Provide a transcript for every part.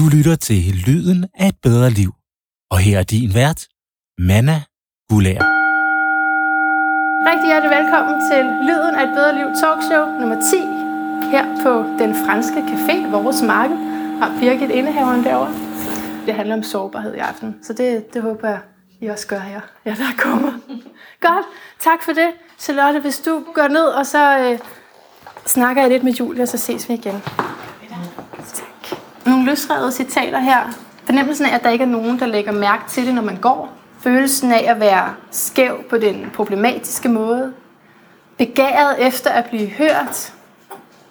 Du lytter til Lyden af et bedre liv. Og her er din vært, Manna Gulær. Rigtig hjertelig velkommen til Lyden af et bedre liv talkshow nummer 10 her på Den Franske Café, vores marked, har Birgit indehaveren derovre. Det handler om sårbarhed i aften, så det, det håber jeg, I også gør her. Ja, der kommer. Godt, tak for det. Charlotte, hvis du går ned, og så øh, snakker jeg lidt med Julia, så ses vi igen. Tak. Nogle løsrevede citater her. Fornemmelsen af, at der ikke er nogen, der lægger mærke til det, når man går. Følelsen af at være skæv på den problematiske måde. Begæret efter at blive hørt.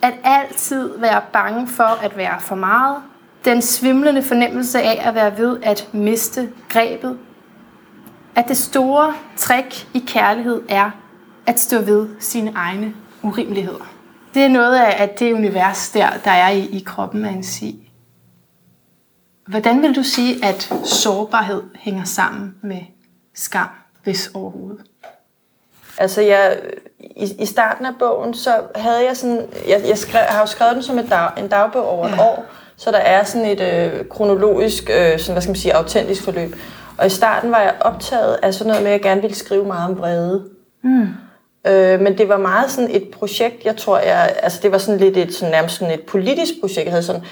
At altid være bange for at være for meget. Den svimlende fornemmelse af at være ved at miste grebet. At det store træk i kærlighed er at stå ved sine egne urimeligheder. Det er noget af at det univers, der, der er i, i kroppen af en sig. Hvordan vil du sige, at sårbarhed hænger sammen med skam, hvis overhovedet? Altså, jeg, i, i starten af bogen, så havde jeg sådan... Jeg, jeg, skrev, jeg har jo skrevet den som et dag, en dagbog over ja. et år, så der er sådan et øh, kronologisk, øh, sådan, hvad skal man sige, autentisk forløb. Og i starten var jeg optaget af sådan noget med, at jeg gerne ville skrive meget om vrede. Mm. Øh, men det var meget sådan et projekt, jeg tror, jeg... Altså, det var sådan lidt et, sådan, nærmest sådan et politisk projekt. Jeg havde sådan,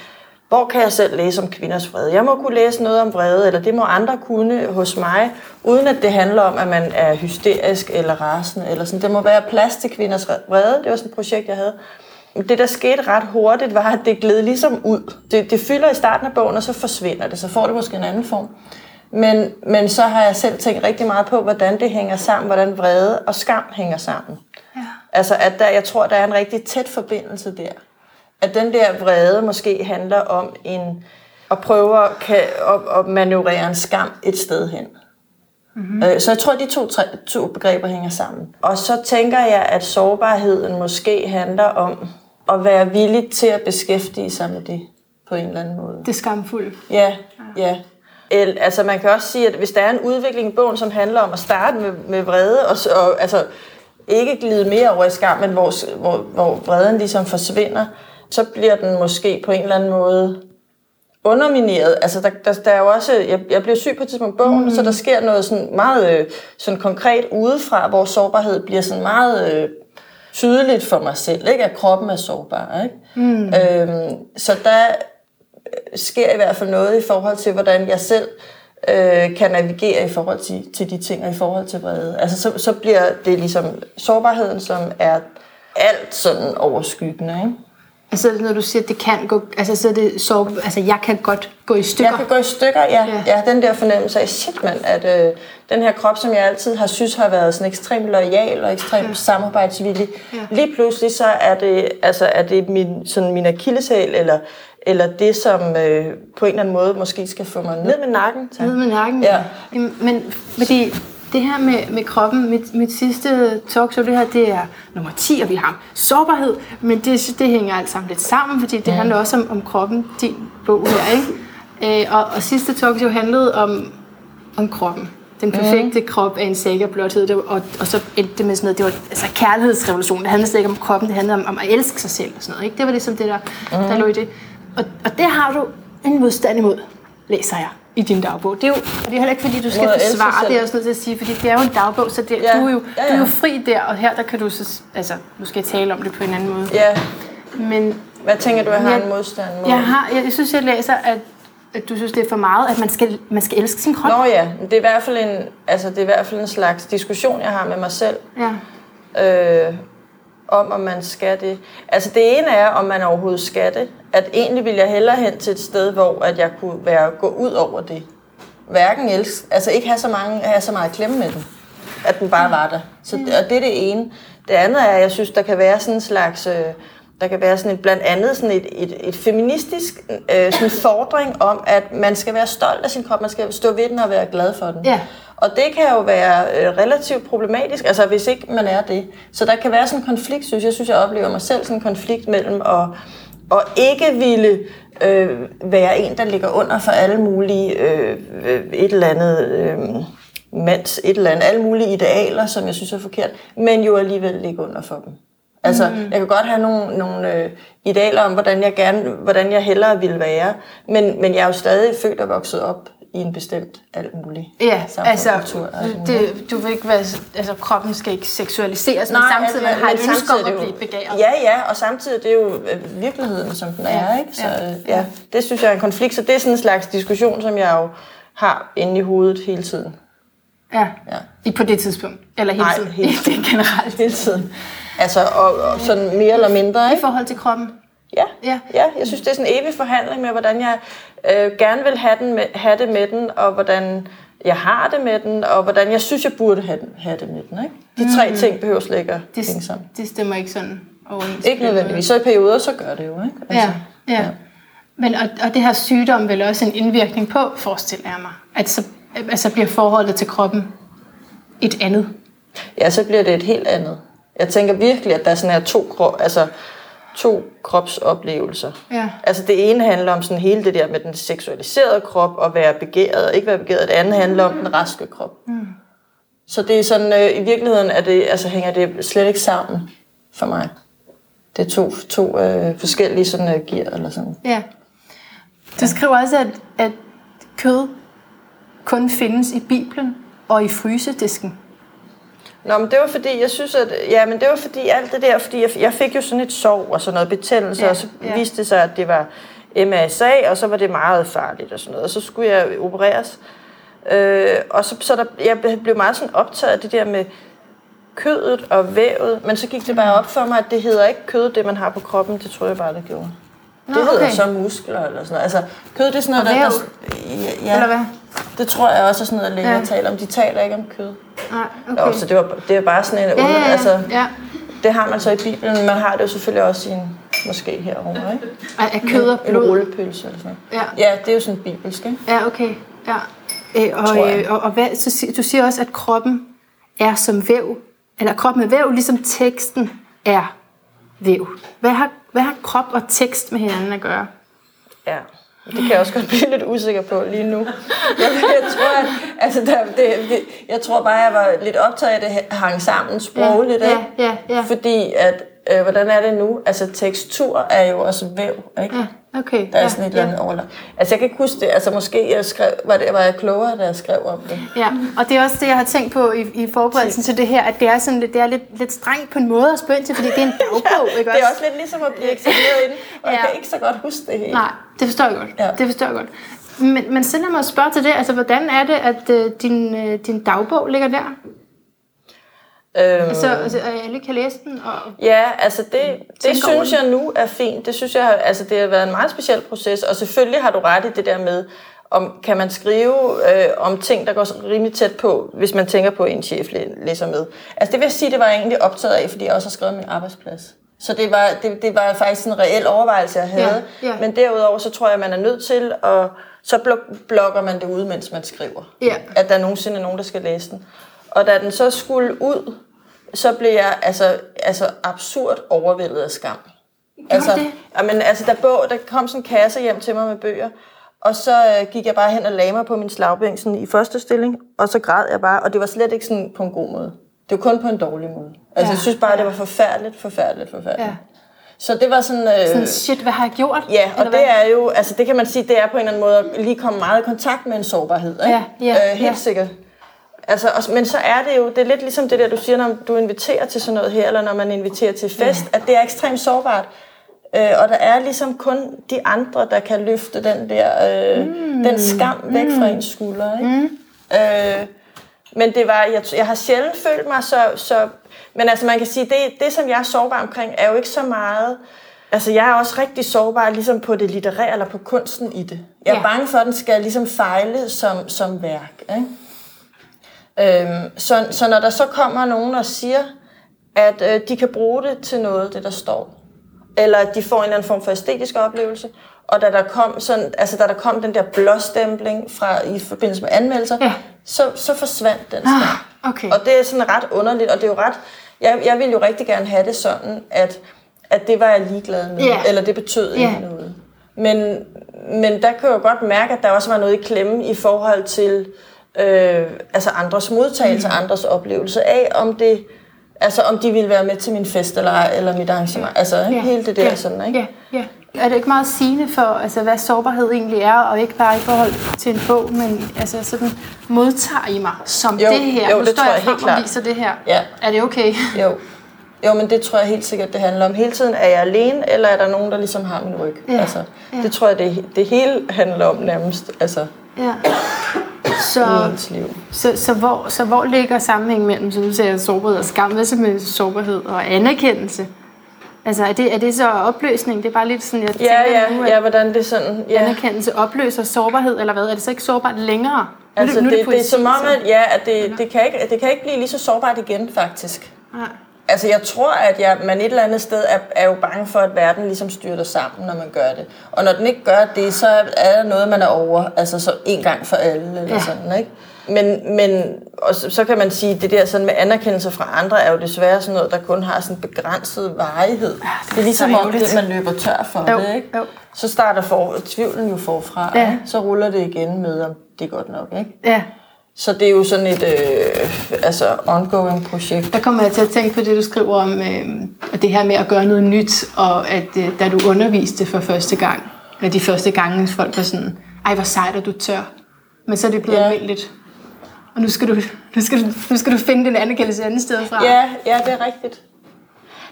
hvor kan jeg selv læse om kvinders vrede? Jeg må kunne læse noget om vrede, eller det må andre kunne hos mig, uden at det handler om, at man er hysterisk eller rasende. Eller sådan. Det må være plads til kvinders vrede. Det var sådan et projekt, jeg havde. Det, der skete ret hurtigt, var, at det gled ligesom ud. Det, det fylder i starten af bogen, og så forsvinder det. Så får det måske en anden form. Men, men så har jeg selv tænkt rigtig meget på, hvordan det hænger sammen, hvordan vrede og skam hænger sammen. Ja. Altså, at der, jeg tror, der er en rigtig tæt forbindelse der at den der vrede måske handler om en at prøve at, kan, at, at manøvrere en skam et sted hen. Mm-hmm. Så jeg tror, at de to, tre, to begreber hænger sammen. Og så tænker jeg, at sårbarheden måske handler om at være villig til at beskæftige sig med det på en eller anden måde. Det skamfulde. Ja, ja. El, altså man kan også sige, at hvis der er en udvikling i bogen, som handler om at starte med, med vrede, og, og altså ikke glide mere over i skam, men hvor, hvor, hvor vreden ligesom forsvinder, så bliver den måske på en eller anden måde undermineret. Altså, der, der, der er jo også, jeg, jeg bliver syg på et tidspunkt bogen, mm. så der sker noget sådan meget øh, sådan konkret udefra, hvor sårbarhed bliver sådan meget øh, tydeligt for mig selv, ikke? at kroppen er sårbar. Ikke? Mm. Øhm, så der sker i hvert fald noget i forhold til, hvordan jeg selv øh, kan navigere i forhold til, til de ting, og i forhold til vrede. Altså, så, så bliver det ligesom sårbarheden, som er alt sådan overskyggende. Ikke? Altså når du siger, at det kan gå, altså så er det så, altså jeg kan godt gå i stykker. Jeg kan gå i stykker, ja. Ja, ja den der fornemmelse af, shit mand, at øh, den her krop, som jeg altid har synes har været sådan ekstremt lojal og ekstremt ja. samarbejdsvillig, ja. lige pludselig så er det, altså er det min, sådan min akilleshæl, eller, eller det, som øh, på en eller anden måde måske skal få mig ned med nakken. Tak. Ned med nakken, ja. Men fordi det her med, med kroppen, mit, mit sidste talkshow, det her, det er nummer 10, og vi har sårbarhed, men det, det hænger alt sammen lidt sammen, fordi det ja. handler også om, om kroppen, din bog her, ikke? Øh, og, og sidste talkshow handlede om, om kroppen. Den perfekte mm. krop er en sikker blothed, og, og så endte det med sådan noget, det var altså kærlighedsrevolution, det handlede ikke om kroppen, det handlede om, om at elske sig selv og sådan noget, ikke? Det var ligesom det, der, mm. der lå i det. Og, og det har du en modstand imod, læser jeg i din dagbog. Det er jo og det er heller ikke, fordi du skal forsvare det, er også nødt til at sige, fordi det er jo en dagbog, så det, ja. du, er jo, ja, ja. du er jo fri der, og her der kan du så, altså, nu skal jeg tale om det på en anden måde. Ja. Men, Hvad tænker du, jeg har en modstand mod? Jeg, har, jeg, jeg synes, jeg læser, at at du synes, det er for meget, at man skal, man skal elske sin krop? Nå ja, det er, i hvert fald en, altså, det er i hvert fald en slags diskussion, jeg har med mig selv. Ja. Øh, om, om man skal det. Altså det ene er, om man overhovedet skal det. At egentlig vil jeg hellere hen til et sted, hvor at jeg kunne være gå ud over det. Hverken elsk, altså ikke have så, mange, have så meget klemme med den. At den bare var der. Så, og det er det ene. Det andet er, at jeg synes, der kan være sådan en slags... Øh, der kan være sådan et, blandt andet sådan et, et, et feministisk øh, sådan fordring om, at man skal være stolt af sin krop, man skal stå ved den og være glad for den. Ja. Og det kan jo være øh, relativt problematisk, altså hvis ikke man er det. Så der kan være sådan en konflikt, synes jeg, synes jeg oplever mig selv, sådan en konflikt mellem at, at ikke ville øh, være en, der ligger under for alle mulige øh, et eller andet... Øh, mands et eller andet, alle mulige idealer, som jeg synes er forkert, men jo alligevel ligge under for dem. Altså, mm. jeg kan godt have nogle, nogle øh, idealer om, hvordan jeg, gerne, hvordan jeg hellere vil være, men, men jeg er jo stadig født og vokset op i en bestemt alt muligt Ja, altså, muligt. det, du vil ikke være, altså kroppen skal ikke seksualiseres, men samtidig man har et ønske om at blive begæret. Ja, ja, og samtidig det er jo øh, virkeligheden, som den er, ikke? Så ja, ja, ja, det synes jeg er en konflikt, så det er sådan en slags diskussion, som jeg jo har inde i hovedet hele tiden. Ja. Ja. I på det tidspunkt, eller hele Nej, tiden, hele er generelt. Hele tiden. Altså, og, og sådan mere eller mindre, I ikke? forhold til kroppen. Ja. Ja. ja, jeg synes, det er sådan en evig forhandling med, hvordan jeg øh, gerne vil have, den med, have det med den, og hvordan jeg har det med den, og hvordan jeg synes, jeg burde have, den, have det med den. Ikke? De tre ting behøver slet ikke at Det, hænge sammen. det stemmer ikke sådan overens. Ikke nødvendigvis. Så i perioder, så gør det jo. Ikke? Altså, Ja, ja. Men, og, og det her sygdom vel også en indvirkning på, forestiller jeg mig, at så altså bliver forholdet til kroppen et andet. ja, så bliver det et helt andet. Jeg tænker virkelig, at der sådan er to, altså, to kropsoplevelser. Ja. Altså det ene handler om sådan hele det der med den seksualiserede krop og være begæret og ikke være begæret. Det andet handler om den raske krop. Mm. Så det er sådan, øh, i virkeligheden er det, altså, hænger det slet ikke sammen for mig. Det er to, to øh, forskellige sådan, øh, gear eller sådan. Ja. Du skriver også, at, at kød kun findes i Bibelen og i frysedisken. Nå, men det var fordi, jeg synes, at... Ja, men det var fordi alt det der, fordi jeg, jeg fik jo sådan et sov og sådan noget betændelse, Ja, ja, og så ja. ja. viste det sig, at det var MRSA, og så var det meget farligt og sådan noget, og så skulle jeg opereres. Øh, og så, så der, jeg blev meget sådan optaget af det der med kødet og vævet, men så gik det bare op for mig, at det hedder ikke kød, det man har på kroppen, det tror jeg bare, det gjorde. Nå, det hedder okay. så muskler eller sådan noget. Altså, kød det er sådan noget, Og der, der... Ja, Eller hvad? Det tror jeg også er sådan noget, læger Ja. taler om. De taler ikke om kød. Nej, Okay. Jo, så det, var, det er bare sådan en... ja, ja, ja. Altså, ja. det har man så i Bibelen, men man har det jo selvfølgelig også i en, måske herovre, ikke? Af- Af kød og En blod. rullepølse eller sådan noget. Ja. Ja, det er jo sådan bibelsk, ikke? Ja, okay. Ja. Øh, og, øh, og, og hvad, så, du siger også, at kroppen er som væv. Eller kroppen er væv, ligesom teksten er væv. Hvad har, hvad har krop og tekst med hinanden at gøre? Ja. Det kan jeg også godt blive lidt usikker på lige nu. Jeg, jeg tror, at, altså, der, det, det, jeg tror bare, jeg var lidt optaget af, at det hang sammen sprogligt. Ja, ikke? ja, ja. Fordi, at, øh, hvordan er det nu? Altså, tekstur er jo også væv, ikke? Ja, okay. Der er ja, sådan et ja. eller andet overlag. Altså, jeg kan ikke huske det. Altså, måske jeg skrev, var, det, var jeg klogere, da jeg skrev om det. Ja, og det er også det, jeg har tænkt på i, i forberedelsen til det her, at det er, sådan, lidt- det er lidt, lidt strengt på en måde at spørge til, fordi det er en dagbog, ikke Det er også lidt ligesom at blive eksamineret i den, og jeg Ja. kan ikke så godt huske det hele. Nej, det forstår jeg godt. Ja. Det forstår jeg godt. Men, men så lad mig spørge til det, altså hvordan er det, at øh, din, øh, din dagbog ligger der? Øhm, Altså, altså, at alle kan læse den? Og... Ja, altså det, det synes jeg nu er fint. Det synes jeg, altså det har været en meget speciel proces, og selvfølgelig har du ret i det der med, om kan man skrive øh, om ting, der går rimelig tæt på, hvis man tænker på, at en chef læ- læser med. Altså det vil jeg sige, det var jeg egentlig optaget af, fordi jeg også har skrevet min arbejdsplads. Så det var, det, det var faktisk en reel overvejelse, jeg havde. Ja, ja. Men derudover, så tror jeg, at man er nødt til, at så blok, blokker man det ud, mens man skriver. Ja. At der nogensinde er nogen, der skal læse den. Og da den så skulle ud, så blev jeg altså, altså absurd overvældet af skam. Altså, det? Jamen, altså der, bog, der kom sådan en kasse hjem til mig med bøger, og så øh, gik jeg bare hen og lagde mig på min slagbænk sådan i første stilling, og så græd jeg bare, og det var slet ikke sådan på en god måde. Det var kun på en dårlig måde. Altså, Ja. jeg synes bare, det var forfærdeligt, forfærdeligt, forfærdeligt. Ja. Så det var sådan... Øh, Sådan, shit, hvad har jeg gjort? Ja, og det hvad? er jo, altså det kan man sige, det er på en eller anden måde at lige komme meget i kontakt med en sårbarhed. Ikke? Ja, ja, øh, helt ja. sikkert. Altså, og, men så er det jo, det er lidt ligesom det der, du siger, når du inviterer til sådan noget her, eller når man inviterer til fest, at det er ekstremt sårbart. Øh, og der er ligesom kun de andre, der kan løfte den der, øh, mm. den skam væk fra ens skuldre. Ikke? Mm. Øh, men det var, jeg, jeg har sjældent følt mig så, så men altså man kan sige, det, det som jeg er sårbar omkring, er jo ikke så meget, altså jeg er også rigtig sårbar ligesom på det litterære, eller på kunsten i det. Jeg er Ja. bange for, at den skal ligesom fejle som, som værk. Ikke? Øhm, så, så når der så kommer nogen og siger, at øh, de kan bruge det til noget, det der står, eller at de får en eller anden form for æstetisk oplevelse, og da der kom, sådan, altså, da der kom den der blåstempling fra, i forbindelse med anmeldelser, Ja. så, så forsvandt den. Ah, okay. Og det er sådan ret underligt, og det er jo ret, jeg, jeg ville jo rigtig gerne have det sådan, at, at det var jeg ligeglad med, Ja. eller det betød Ja. ikke noget. Men, men der kan jeg jo godt mærke, at der også var noget i klemme i forhold til øh, altså andres modtagelse, mm. andres oplevelse af, om det Altså, om de ville være med til min fest eller, eller mit arrangement. Altså, ja. hele det der ja. sådan, ikke? Ja, ja. Er det ikke meget sigende for, altså, hvad sårbarhed egentlig er, og ikke bare i forhold til en bog, men altså, sådan, modtager I mig som Jo, det her? jo, nu det står tror jeg jeg helt og klart. viser det her. Ja. Er det okay? Jo. Jo, men det tror jeg helt sikkert, det handler om. Hele tiden, er jeg alene, eller er der nogen, der ligesom har min ryg? Ja, Altså, ja. Det tror jeg, det, det hele handler om nærmest, altså, Ja. Så, så, så, hvor, så hvor ligger sammenhængen mellem, så du siger, sårbarhed og skam? Hvad så med sårbarhed og anerkendelse? Altså, er det, er det så opløsning? Det er bare lidt sådan, jeg Ja, tænker nu, ja, at ja, hvordan det sådan... Ja. anerkendelse opløser sårbarhed, eller hvad? Er det så ikke sårbart længere? Nu, Altså, nu det, det, det er som om, så- at, ja, at det, det, kan ikke, det kan ikke blive lige så sårbart igen, faktisk. Nej. Altså, jeg tror, at jeg, man et eller andet sted er, er jo bange for, at verden ligesom styrter sammen, når man gør det. Og når den ikke gør det, så er der noget, man er over. Altså, så en gang for alle, eller Ja. ja. sådan, ikke? Men, men og så, så kan man sige, at det der sådan med anerkendelse fra andre, er jo desværre sådan noget, der kun har sådan begrænset varighed. det er det er ligesom om, det, man løber tør for Jo, det, ikke? jo. Så starter for, tvivlen jo forfra, Ja. ikke? Så ruller det igen med, om det er godt nok, ikke? Ja, Så det er jo sådan et øh, altså ongoing projekt. der kommer jeg til at tænke på det, du skriver om øh, det her med at gøre noget nyt, og at øh, da du underviste for første gang, eller de første gange, folk var sådan, ej hvor sejt, at du tør. Men så er det blevet Ja. almindeligt. Og nu skal, du, nu, skal du, nu skal du finde din anerkendelse et andet sted fra. Ja, ja, det er rigtigt.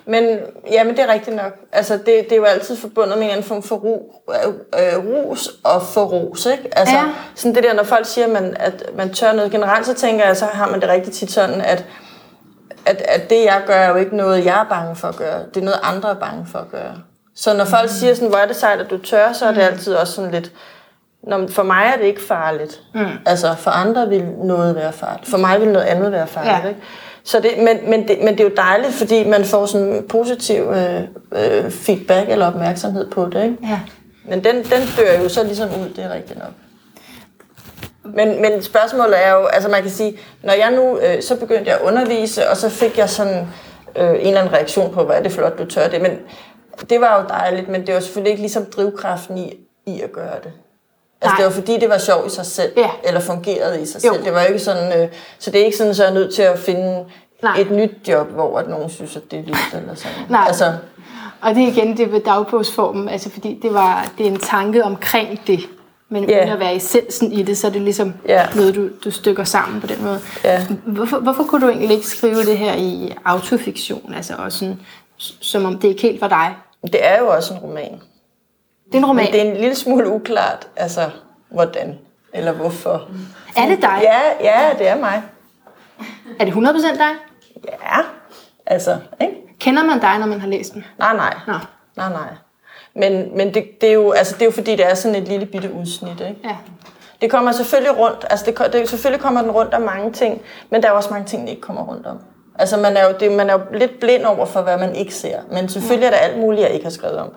Men, ja, men det er rigtigt nok. Altså, det, det er jo altid forbundet med en form for ru, øh, øh, rus og for ros, ikke? Altså, Ja. sådan det der, når folk siger, man, at man tør noget generelt, så tænker jeg, så har man det rigtig tit sådan, at, at, at det, jeg gør, er jo ikke noget, jeg er bange for at gøre. Det er noget, andre er bange for at gøre. Så når folk siger sådan, hvor er det sejt, at du tør, så er det altid også sådan lidt, Nå, for mig er det ikke farligt. Mm. Altså, for andre vil noget være farligt. For mig vil noget andet være farligt. Ja. Ikke? Så det, men, men, det, men det er jo dejligt, fordi man får sådan positiv øh, øh, feedback eller opmærksomhed på det. Ikke? ja. Men den, den dør jo så ligesom ud, det er rigtigt nok. Men, men spørgsmålet er jo, altså man kan sige, når jeg nu, øh, så begyndte jeg at undervise, og så fik jeg sådan øh, en eller anden reaktion på, hvor er det flot, du tør det. Men det var jo dejligt, men det var selvfølgelig ikke ligesom drivkraften i, i at gøre det. Altså Nej. det var fordi, det var sjovt i sig selv, Ja. eller fungerede i sig Jo. selv. Det var ikke sådan, øh, så det er ikke sådan, så jeg er nødt til at finde Nej. et nyt job, hvor at nogen synes, at det er vildt eller sådan. Nej. Altså, Og det er igen det ved dagbogsformen, altså fordi det, var, det er en tanke omkring det. Men Ja. uden at være essensen i det, så er det ligesom Ja. noget, du, du stykker sammen på den måde. Ja. Hvorfor, hvorfor kunne du egentlig ikke skrive det her i autofiktion? Altså også sådan, som om det ikke helt var dig. det er jo også en roman. Det er en roman. Men det er en lille smule uklart, altså hvordan eller hvorfor. Er det dig? Ja, ja, det er mig. Er det 100% dig? Ja, altså, ikke? Kender man dig, når man har læst den? Nej, nej. Nå. Nej, nej. Men, men det, det, er jo, altså, det er jo fordi, det er sådan et lille bitte udsnit, ikke? Ja. Det kommer selvfølgelig rundt, altså det, det, selvfølgelig kommer den rundt om mange ting, men der er også mange ting, der ikke kommer rundt om. Altså man er, jo, det, man er jo lidt blind over for, hvad man ikke ser. Men selvfølgelig er der alt muligt, jeg ikke har skrevet om.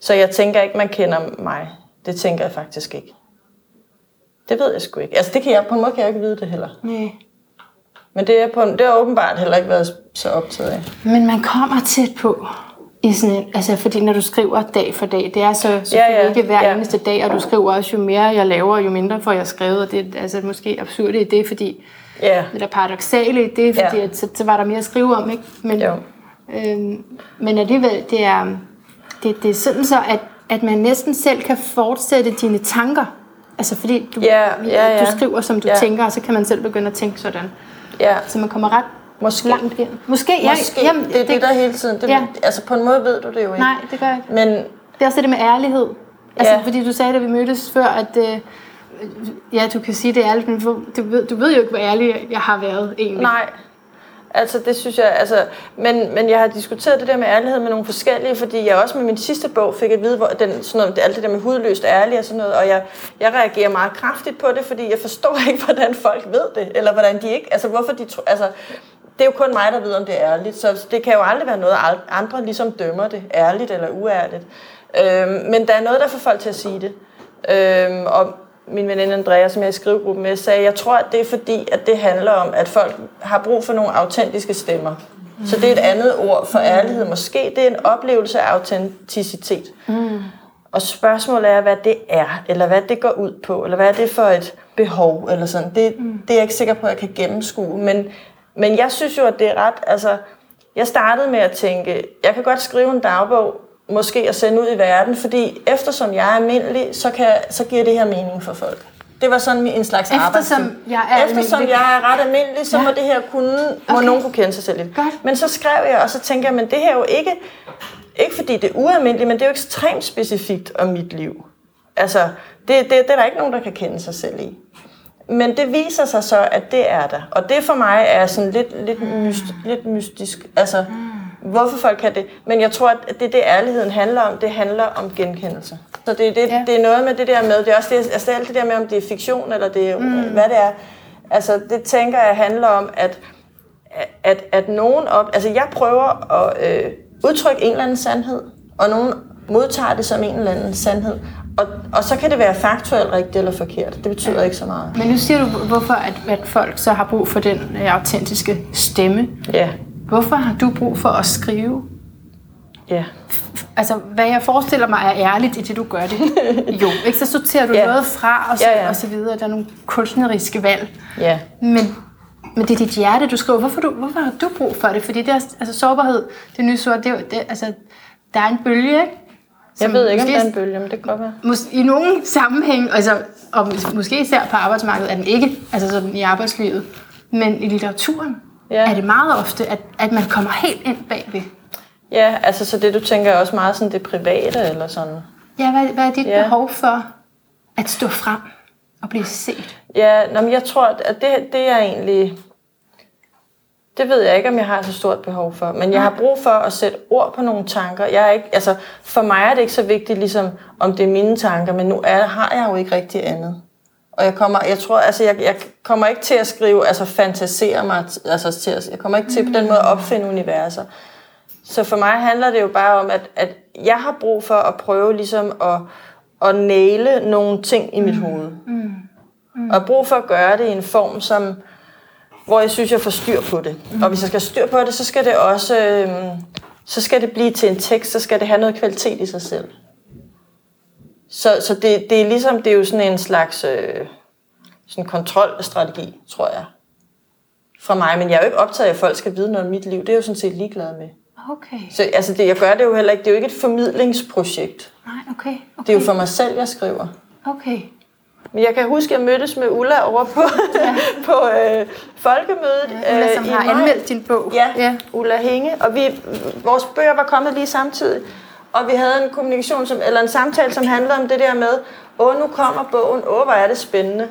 Så jeg tænker ikke, man kender mig. Det tænker jeg faktisk ikke. Det ved jeg sgu ikke. Altså det kan jeg, på en måde kan jeg ikke vide det heller. Nej. Men det er, på, det har åbenbart heller ikke været så optaget af. Men man kommer tæt på. I sådan en, altså fordi når du skriver dag for dag, det er så selvfølgelig Ja, ja, ikke hver ja. eneste dag, og du skriver også, jo mere jeg laver, jo mindre får jeg skrevet, og det er altså måske absurd i det, fordi Ja, det der paradoxale i det, fordi Ja. at, så, så, var der mere at skrive om, ikke? Men, Jo. øhm, men alligevel, det er, det, det er sådan så, at, at man næsten selv kan fortsætte dine tanker. Altså fordi du, Ja, ja, ja. du skriver, som du Ja. tænker, og så kan man selv begynde at tænke sådan. ja. Så man kommer ret Måske. langt ind. Måske, ja. Måske. jamen, det er det, der hele tiden. Det, Ja. Altså på en måde ved du det jo ikke. Nej, det gør jeg ikke. Men Det er også det med ærlighed. Altså, Ja. fordi du sagde, da vi mødtes før, at øh, ja, du kan sige, det ærligt, men du ved, du ved jo ikke, hvor ærlig jeg har været egentlig. nej, altså det synes jeg, altså, men, men jeg har diskuteret det der med ærlighed med nogle forskellige, fordi jeg også med min sidste bog fik at vide, hvor den, sådan noget, alt det der med hudløst ærlig og sådan noget, og jeg, jeg reagerer meget kraftigt på det, fordi jeg forstår ikke, hvordan folk ved det, eller hvordan de ikke, altså hvorfor de tror, altså, det er jo kun mig, der ved, om det er ærligt, så det kan jo aldrig være noget, andre ligesom dømmer det, ærligt eller uærligt. Øhm, men der er noget, der får folk til at sige det. Øhm, og min veninde Andrea, som jeg er i skrivegruppen med, sagde, jeg tror, at det er fordi, at det handler om, at folk har brug for nogle autentiske stemmer. Så det er et andet ord for ærlighed. Måske det er en oplevelse af autenticitet. Mm. Og spørgsmålet er, hvad det er, eller hvad det går ud på, eller hvad er det for et behov, eller sådan. Det, mm. det er jeg ikke sikker på, at jeg kan gennemskue. Men, men jeg synes jo, at det er ret, altså, jeg startede med at tænke, jeg kan godt skrive en dagbog, måske at sende ud i verden, fordi eftersom jeg er almindelig, så, kan, så giver det her mening for folk. Det var sådan en slags Eftersom arbejdstid. jeg er Eftersom almindelig. jeg er ret almindelig, så Ja. må det her kunne, må Okay. nogen kunne kende sig selv. Godt. Men så skrev jeg, og så tænker jeg, men det her er jo ikke, ikke fordi det er ualmindeligt, men det er jo ekstremt specifikt om mit liv. Altså, det, det, det er der ikke nogen, der kan kende sig selv i. Men det viser sig så, at det er der. Og det for mig er sådan lidt, lidt, myst, lidt mystisk. Altså, hvorfor folk kan det. Men jeg tror, at det det, ærligheden handler om. Det handler om genkendelse. Så det, er det, Ja. det er noget med det der med, det er også det, altså alt det der med, om det er fiktion, eller det er, mm. hvad det er. Altså, det tænker jeg handler om, at, at, at nogen op... Altså, jeg prøver at øh, udtrykke en eller anden sandhed, og nogen modtager det som en eller anden sandhed. Og, og så kan det være faktuelt rigtigt eller forkert. Det betyder ikke så meget. Men nu siger du, hvorfor at, at folk så har brug for den øh, autentiske stemme. Ja, Hvorfor har du brug for at skrive? ja. Altså, hvad jeg forestiller mig er ærligt i det, du gør det. Jo, ikke? Så sorterer du Ja. noget fra, og så, Ja, ja. og så videre. Der er nogle kunstneriske valg. Ja. Men, men det er dit hjerte, du skriver. Hvorfor, du, hvorfor har du brug for det? Fordi det er, altså, sårbarhed, det nye sort, det, det, altså, der er en bølge, ikke? Jeg ved ikke, om måske- der er en bølge, men det kan godt være. Mås- I nogle sammenhæng, altså, og mås- måske især på arbejdsmarkedet, er den ikke, altså sådan i arbejdslivet, men i litteraturen Ja. er det meget ofte, at, at man kommer helt ind bagved. Ja, altså så det du tænker er også meget sådan det private eller sådan. Ja, hvad, hvad er dit Ja. behov for at stå frem og blive set? Ja, nå, men jeg tror, at det, det er egentlig... Det ved jeg ikke, om jeg har så stort behov for. Men jeg har brug for at sætte ord på nogle tanker. Jeg er ikke, altså, for mig er det ikke så vigtigt, ligesom, om det er mine tanker, men nu er, har jeg jo ikke rigtig andet. Og jeg kommer, jeg tror, altså, jeg, jeg kommer ikke til at skrive, altså fantasere mig, altså til at, jeg kommer ikke til på den måde at opfinde universer. Så for mig handler det jo bare om, at, at jeg har brug for at prøve ligesom at, at næle nogle ting i mit hoved. Mm. Og jeg har brug for at gøre det i en form, som, hvor jeg synes, jeg får styr på det. Mm. Og hvis jeg skal have styr på det, så skal det også øh, så skal det blive til en tekst, så skal det have noget kvalitet i sig selv. Så, så det, det er ligesom, det er jo sådan en slags øh, sådan kontrolstrategi, tror jeg, fra mig. Men jeg er jo ikke optaget af, at folk skal vide noget om mit liv. Det er jeg jo sådan set ligeglad med. Okay. Så altså det, jeg gør det jo heller ikke. Det er jo ikke et formidlingsprojekt. Nej, okay. okay. Det er jo for mig selv, jeg skriver. Okay. Men jeg kan huske, at jeg mødtes med Ulla over på, ja. på øh, folkemødet. Ulla, som øh, har maj. anmeldt din bog. Ja, ja. ja, Ulla Hinge. Og vi, vores bøger var kommet lige samtidig. Og vi havde en kommunikation, som, eller en samtale, som handlede om det der med, åh, nu kommer bogen, åh, hvor er det spændende.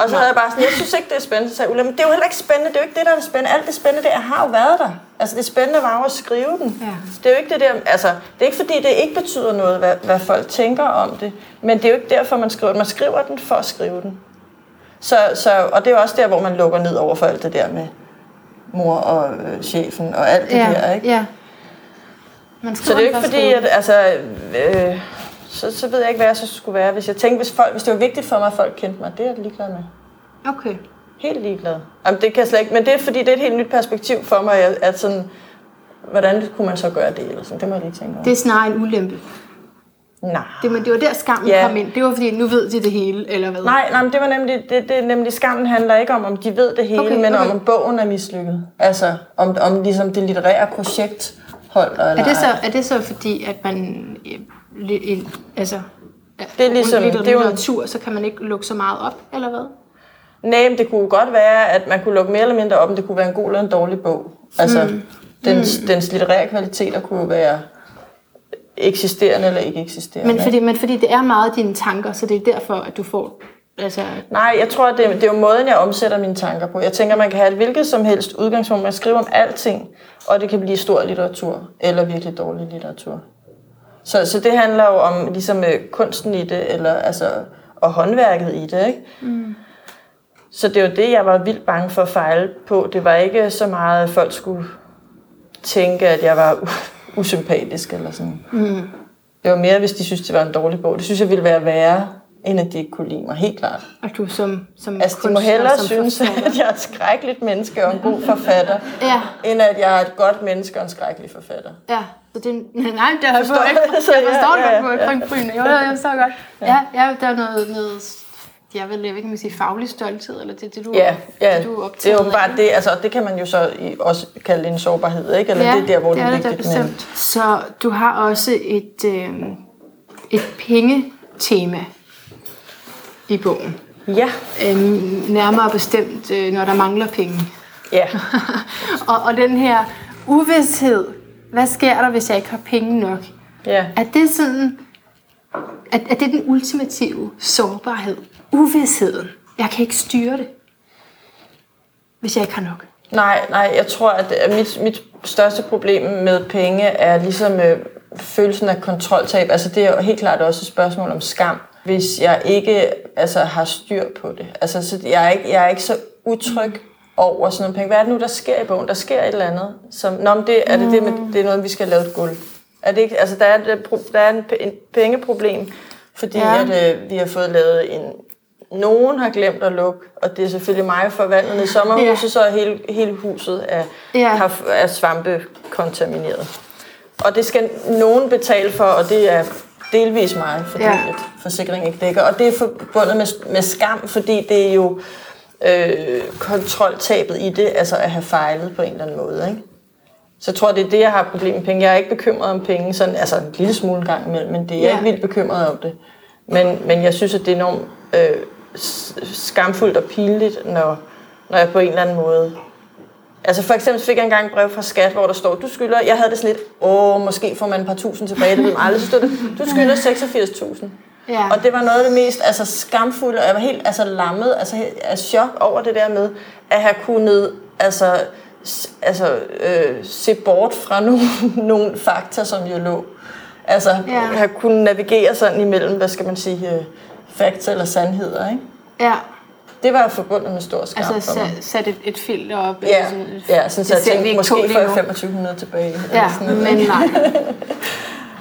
Og så havde jeg bare sådan, jeg synes ikke, det er spændende. Så sagde Ulla, men det er jo heller ikke spændende, det er jo ikke det, der er spændende. Alt det spændende, det har jo været der. Altså det spændende var jo at skrive den. Ja. Det er jo ikke det der, altså, det er ikke fordi, det ikke betyder noget, hvad, hvad folk tænker om det. Men det er jo ikke derfor, man skriver den. Man skriver den for at skrive den. Så, så, og det er jo også der, hvor man lukker ned over for alt det der med mor og øh, chefen og alt det ja. der, ikke? Ja. Man Så det er jo ikke fordi, at altså, øh, så, så ved jeg ikke, hvad jeg så skulle være. Hvis jeg tænkte, hvis, folk, hvis det var vigtigt for mig, at folk kendte mig, det er jeg ligeglad med. Okay. Helt ligeglad. Jamen, det kan jeg slet ikke, men det er fordi, det er et helt nyt perspektiv for mig, at, sådan, hvordan kunne man så gøre det? Eller sådan. Det må jeg lige tænke over. Det er snarere en ulempe. Nej. Det, men det var der skammen Ja. kom ind. Det var fordi, nu ved de det hele, eller hvad? Nej, nej, men det var nemlig, det, det, nemlig skammen handler ikke om, om de ved det hele, okay, men okay. om, om bogen er mislykket. Altså, om, om ligesom det litterære projekt holder eller Er det, så, er det så fordi, at man... øh, Altså, Det er ligesom- litter- det er jo- litteratur, så kan man ikke lukke så meget op, eller hvad? Nej, men det kunne godt være, at man kunne lukke mere eller mindre op, men det kunne være en god eller en dårlig bog. Altså, mm. Dens, mm. dens litterære kvaliteter kunne være eksisterende eller ikke eksisterende. Men fordi, men fordi det er meget dine tanker, så det er derfor, at du får... Altså, Nej, jeg tror, det, det er jo måden, jeg omsætter mine tanker på. Jeg tænker, man kan have et hvilket som helst udgangspunkt. Man skriver om alting, og det kan blive stor litteratur, eller virkelig dårlig litteratur. Så, så det handler jo om ligesom, øh, kunsten i det, eller, altså, og håndværket i det. Ikke? Mm. Så det var det, jeg var vildt bange for at fejle på. Det var ikke så meget, at folk skulle tænke, at jeg var usympatisk eller sådan. Mm. Det var mere, hvis de synes, det var en dårlig bog. Det synes jeg ville være værre, end at de ikke kunne lide mig, helt klart. og du som, som Altså, de må hellere som synes, forfatter. at jeg er et skrækkeligt menneske og en god forfatter, Ja. end at jeg er et godt menneske og en skrækkelig forfatter. Ja, så det, nej, det har jeg Forstår ikke. Jeg ja, forstår ja, det godt på ja. krybryne. Jo, jo, jeg forstår godt. Ja, ja, der er noget, noget jeg vil, ikke, om jeg sige faglig stolthed, eller det, det du, Ja, ja det, du er det er åbenbart af. det, altså det kan man jo så også kalde en sårbarhed, ikke? Eller det er der, hvor det, det er er det vigtigt. Men. Så du har også et, øh, et pengetema i bogen. ja, Øhm, nærmere bestemt, øh, når der mangler penge. ja, og, og den her uvidshed, hvad sker der, hvis jeg ikke har penge nok? ja. Er det sådan, er, er det den ultimative sårbarhed? Uvidsheden. Jeg kan ikke styre det, hvis jeg ikke har nok. Nej, nej, jeg tror, at mit, mit største problem med penge er ligesom øh, følelsen af kontroltab. Altså det er jo helt klart også et spørgsmål om skam, hvis jeg ikke altså, har styr på det. Altså så jeg er ikke, jeg er ikke så utryg over sådan nogle penge. Hvad er det nu, der sker i bogen? Der sker et eller andet. Som, Nå, men det, er det, det, med, det er noget, vi skal lave et gulv. Er det ikke, altså der er, der er en, en pengeproblem, fordi Ja. at, øh, vi har fået lavet en... Nogen har glemt at lukke, og det er selvfølgelig mig for vandet i sommerhuset, Ja. så er hele, hele huset er, Ja. har, er svampekontamineret. Og det skal nogen betale for, og det er delvis mig, fordi Ja. at forsikringen ikke dækker. Og det er forbundet med, med skam, fordi det er jo øh, kontroltabet i det, altså at have fejlet på en eller anden måde. Ikke? Så jeg tror, det er det, jeg har problem med penge. Jeg er ikke bekymret om penge, sådan, altså en lille smule gang imellem, men det er jeg Ja. ikke vildt bekymret om det. Men, men jeg synes, at det er enormt øh, skamfuldt og pinligt, når, når jeg på en eller anden måde... Altså for eksempel fik jeg engang et brev fra skat, hvor der står, du skylder, jeg havde det sådan lidt, åh, måske får man et par tusind tilbage, det ved man aldrig, så stod det, du skylder 86.000. Ja. Og det var noget af det mest altså, skamfulde, og jeg var helt altså, lammet altså, af chok over det der med, at have kunnet altså, altså, øh, se bort fra nogle, nogle fakta, som jo lå. Altså Ja. have kunnet navigere sådan imellem, hvad skal man sige, øh, fakta eller sandheder. Ikke? Ja, Det var forbundet med stor skam altså for mig. sat, sat et, et filter op. Ja, sådan et- ja sådan, så jeg tænkte, måske nu. 2500 tilbage. eller Ja, sådan men nej.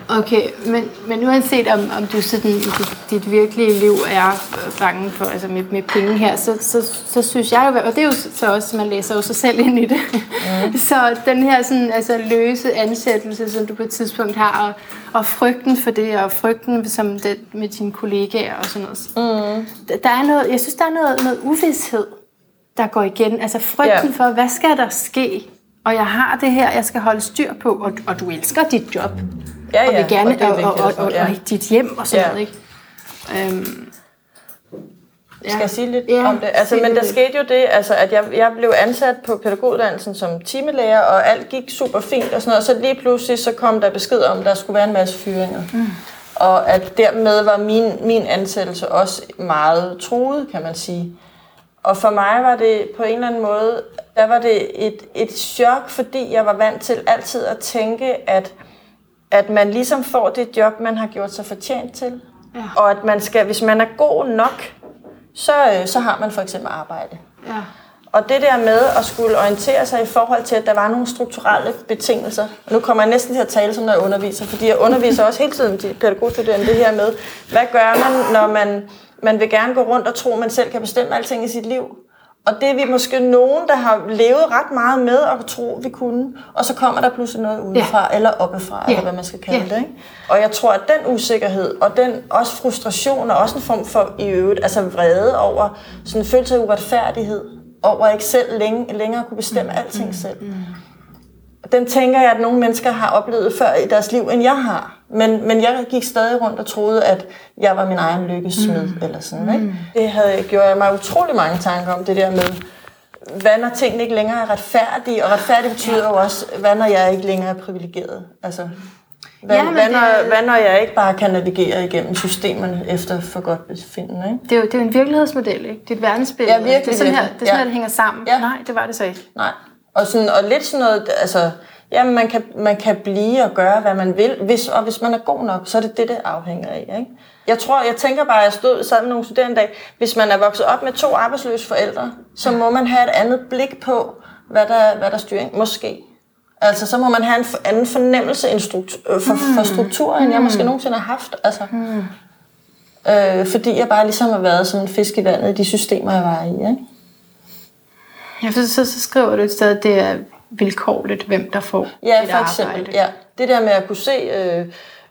Okay, men, men uanset om, om du sådan dit, dit virkelige liv er øh, bange for, altså med, med penge her, så, så, så synes jeg jo, og det er jo så også, man læser jo sig selv ind i det. Mm. så den her sådan, altså, løse ansættelse, som du på et tidspunkt har, og, og frygten for det, og frygten som det, med dine kollegaer og sådan noget. Mm. Der, er noget, jeg synes, der er noget, noget uvidshed, der går igen. Altså frygten Ja. for, hvad skal der ske? Og jeg har det her, jeg skal holde styr på, og, og du elsker dit job Ja, og vil gerne, og det og, og, og, og, ja. og, dit hjem og sådan Ja. noget, ikke? Øhm, ja. Skal jeg sige lidt Ja, om det? Altså, men der lidt. skete jo det, altså, at jeg, jeg blev ansat på pædagoguddannelsen som timelærer, og alt gik super fint og sådan noget. Så lige pludselig så kom der besked om, at der skulle være en masse fyringer. Mm. Og at dermed var min, min ansættelse også meget truet, kan man sige. Og for mig var det på en eller anden måde, der var det et, et chok, fordi jeg var vant til altid at tænke, at, at man ligesom får det job, man har gjort sig fortjent til. Ja. Og at man skal, hvis man er god nok, så, øh, så har man for eksempel arbejde. Ja. Og det der med at skulle orientere sig i forhold til, at der var nogle strukturelle betingelser. Og nu kommer jeg næsten til at tale som når jeg underviser, fordi jeg underviser også hele tiden de pædagogstuderende det her med, hvad gør man, når man, man vil gerne gå rundt og tro, at man selv kan bestemme alting i sit liv. Og det er vi måske nogen, der har levet ret meget med at tro, vi kunne. Og så kommer der pludselig noget udefra, ja. eller oppefra, Ja. eller hvad man skal kalde Ja. det. Ikke? Og jeg tror, at den usikkerhed, og den også frustration, og også en form for i øvrigt, altså vrede over sådan en følelse af uretfærdighed, over at ikke selv længe, længere kunne bestemme mm. alting selv. Mm. Den tænker jeg, at nogle mennesker har oplevet før i deres liv, end jeg har. Men, men jeg gik stadig rundt og troede, at jeg var min egen lykkesmed, mm. eller sådan. Ikke? Det havde gjort jeg mig utrolig mange tanker om, det der med, hvad når tingene ikke længere er retfærdige? Og retfærdigt betyder jo også, hvad når jeg ikke længere er privilegeret? Altså, hvad, Ja, hvad, det- når, hvad når jeg ikke bare kan navigere igennem systemerne efter for godt befindende? Ikke? Det er jo det er jo en virkelighedsmodel, ikke? Det er et verdensbillede. Ja, virkelig, det er sådan her, virkelig. det, er sådan Ja. her, det hænger sammen. Ja. Nej, det var det så ikke. Nej. Og, sådan, og lidt sådan noget, altså, jamen man kan, man kan blive og gøre, hvad man vil, hvis, og hvis man er god nok, så er det det, det afhænger af. Ikke? Jeg tror, jeg tænker bare, at jeg stod sad med nogle studerende dag, hvis man er vokset op med to arbejdsløse forældre, så må man have et andet blik på, hvad der, hvad der styrer. Måske. Altså, så må man have en anden fornemmelse øh, for, for struktur, end jeg måske nogensinde har haft. Altså, øh, fordi jeg bare ligesom har været som en fisk i vandet i de systemer, jeg var i. Ikke? Ja, så, så, så skriver du et sted, at det er vilkårligt, hvem der får Ja, for eksempel. arbejde. Ja. Det der med at kunne se, øh,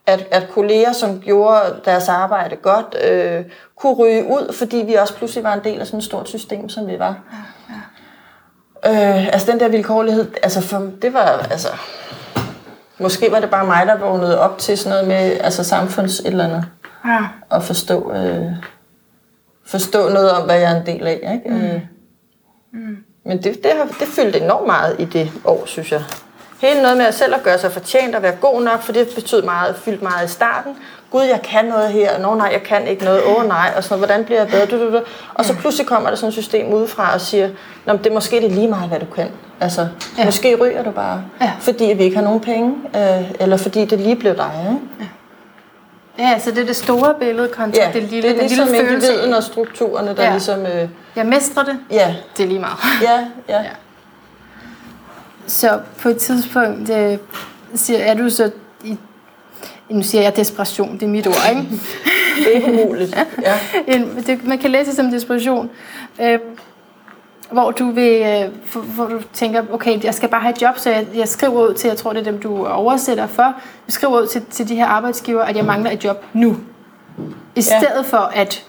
at, at kolleger, som gjorde deres arbejde godt, øh, kunne ryge ud, fordi vi også pludselig var en del af sådan et stort system, som vi var. Ja, ja. Øh, altså den der vilkårlighed, altså for, det var, altså, måske var det bare mig, der vågnede op til sådan noget med altså samfunds et eller andet. Ja. Og forstå, øh, forstå noget om, hvad jeg er en del af. Ikke? Mm. Øh. Mm. Men det, det, har, det fyldte enormt meget i det år, synes jeg. Hele noget med at selv at gøre sig fortjent og være god nok, for det betød meget, fyldt meget i starten. Gud, jeg kan noget her. Nå nej, jeg kan ikke noget. Åh oh, nej. Og sådan noget. Hvordan bliver jeg bedre? Du, du, du. Og så pludselig kommer der sådan et system udefra og siger, Nå, det er måske det lige meget, hvad du kan. Altså, ja. måske ryger du bare, ja. fordi vi ikke har nogen penge, øh, eller fordi det lige blev dig. Ikke? Ja. Ja, så det er det store billede kontra ja, det lille, det er ligesom lille følelse. og strukturerne, der ja. ligesom... Øh, jeg mestrer det. Ja. Det er lige meget. Ja, ja. ja. Så på et tidspunkt øh, siger, er du så i, nu siger jeg desperation, det er mit ord, ikke? det er umuligt, ja. det, man kan læse det som desperation, øh, hvor du vil, øh, hvor du tænker, okay, jeg skal bare have et job, så jeg, jeg skriver ud til, jeg tror det er dem, du oversætter for, jeg skriver ud til, til de her arbejdsgiver, at jeg mangler et job nu. I stedet ja. for at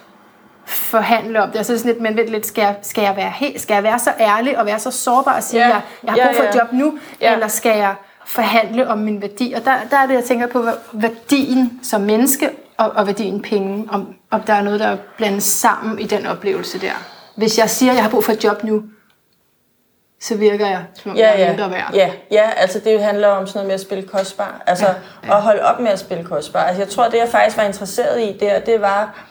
forhandle om det. Og så sådan lidt, men vent lidt, skal jeg, skal jeg, være, helt, skal jeg være så ærlig og være så sårbar og sige, ja. jeg, jeg har brug for et job nu, ja. eller skal jeg forhandle om min værdi? Og der, der er det, jeg tænker på, værdien som menneske og, og værdien penge, om, om der er noget, der er blandet sammen i den oplevelse der. Hvis jeg siger, at jeg har brug for et job nu, så virker jeg, som om ja, jeg er mindre værd. Ja, ja, altså det handler om sådan noget med at spille kostbar. Altså ja, ja. at holde op med at spille kostbar. Altså jeg tror, det jeg faktisk var interesseret i der, det var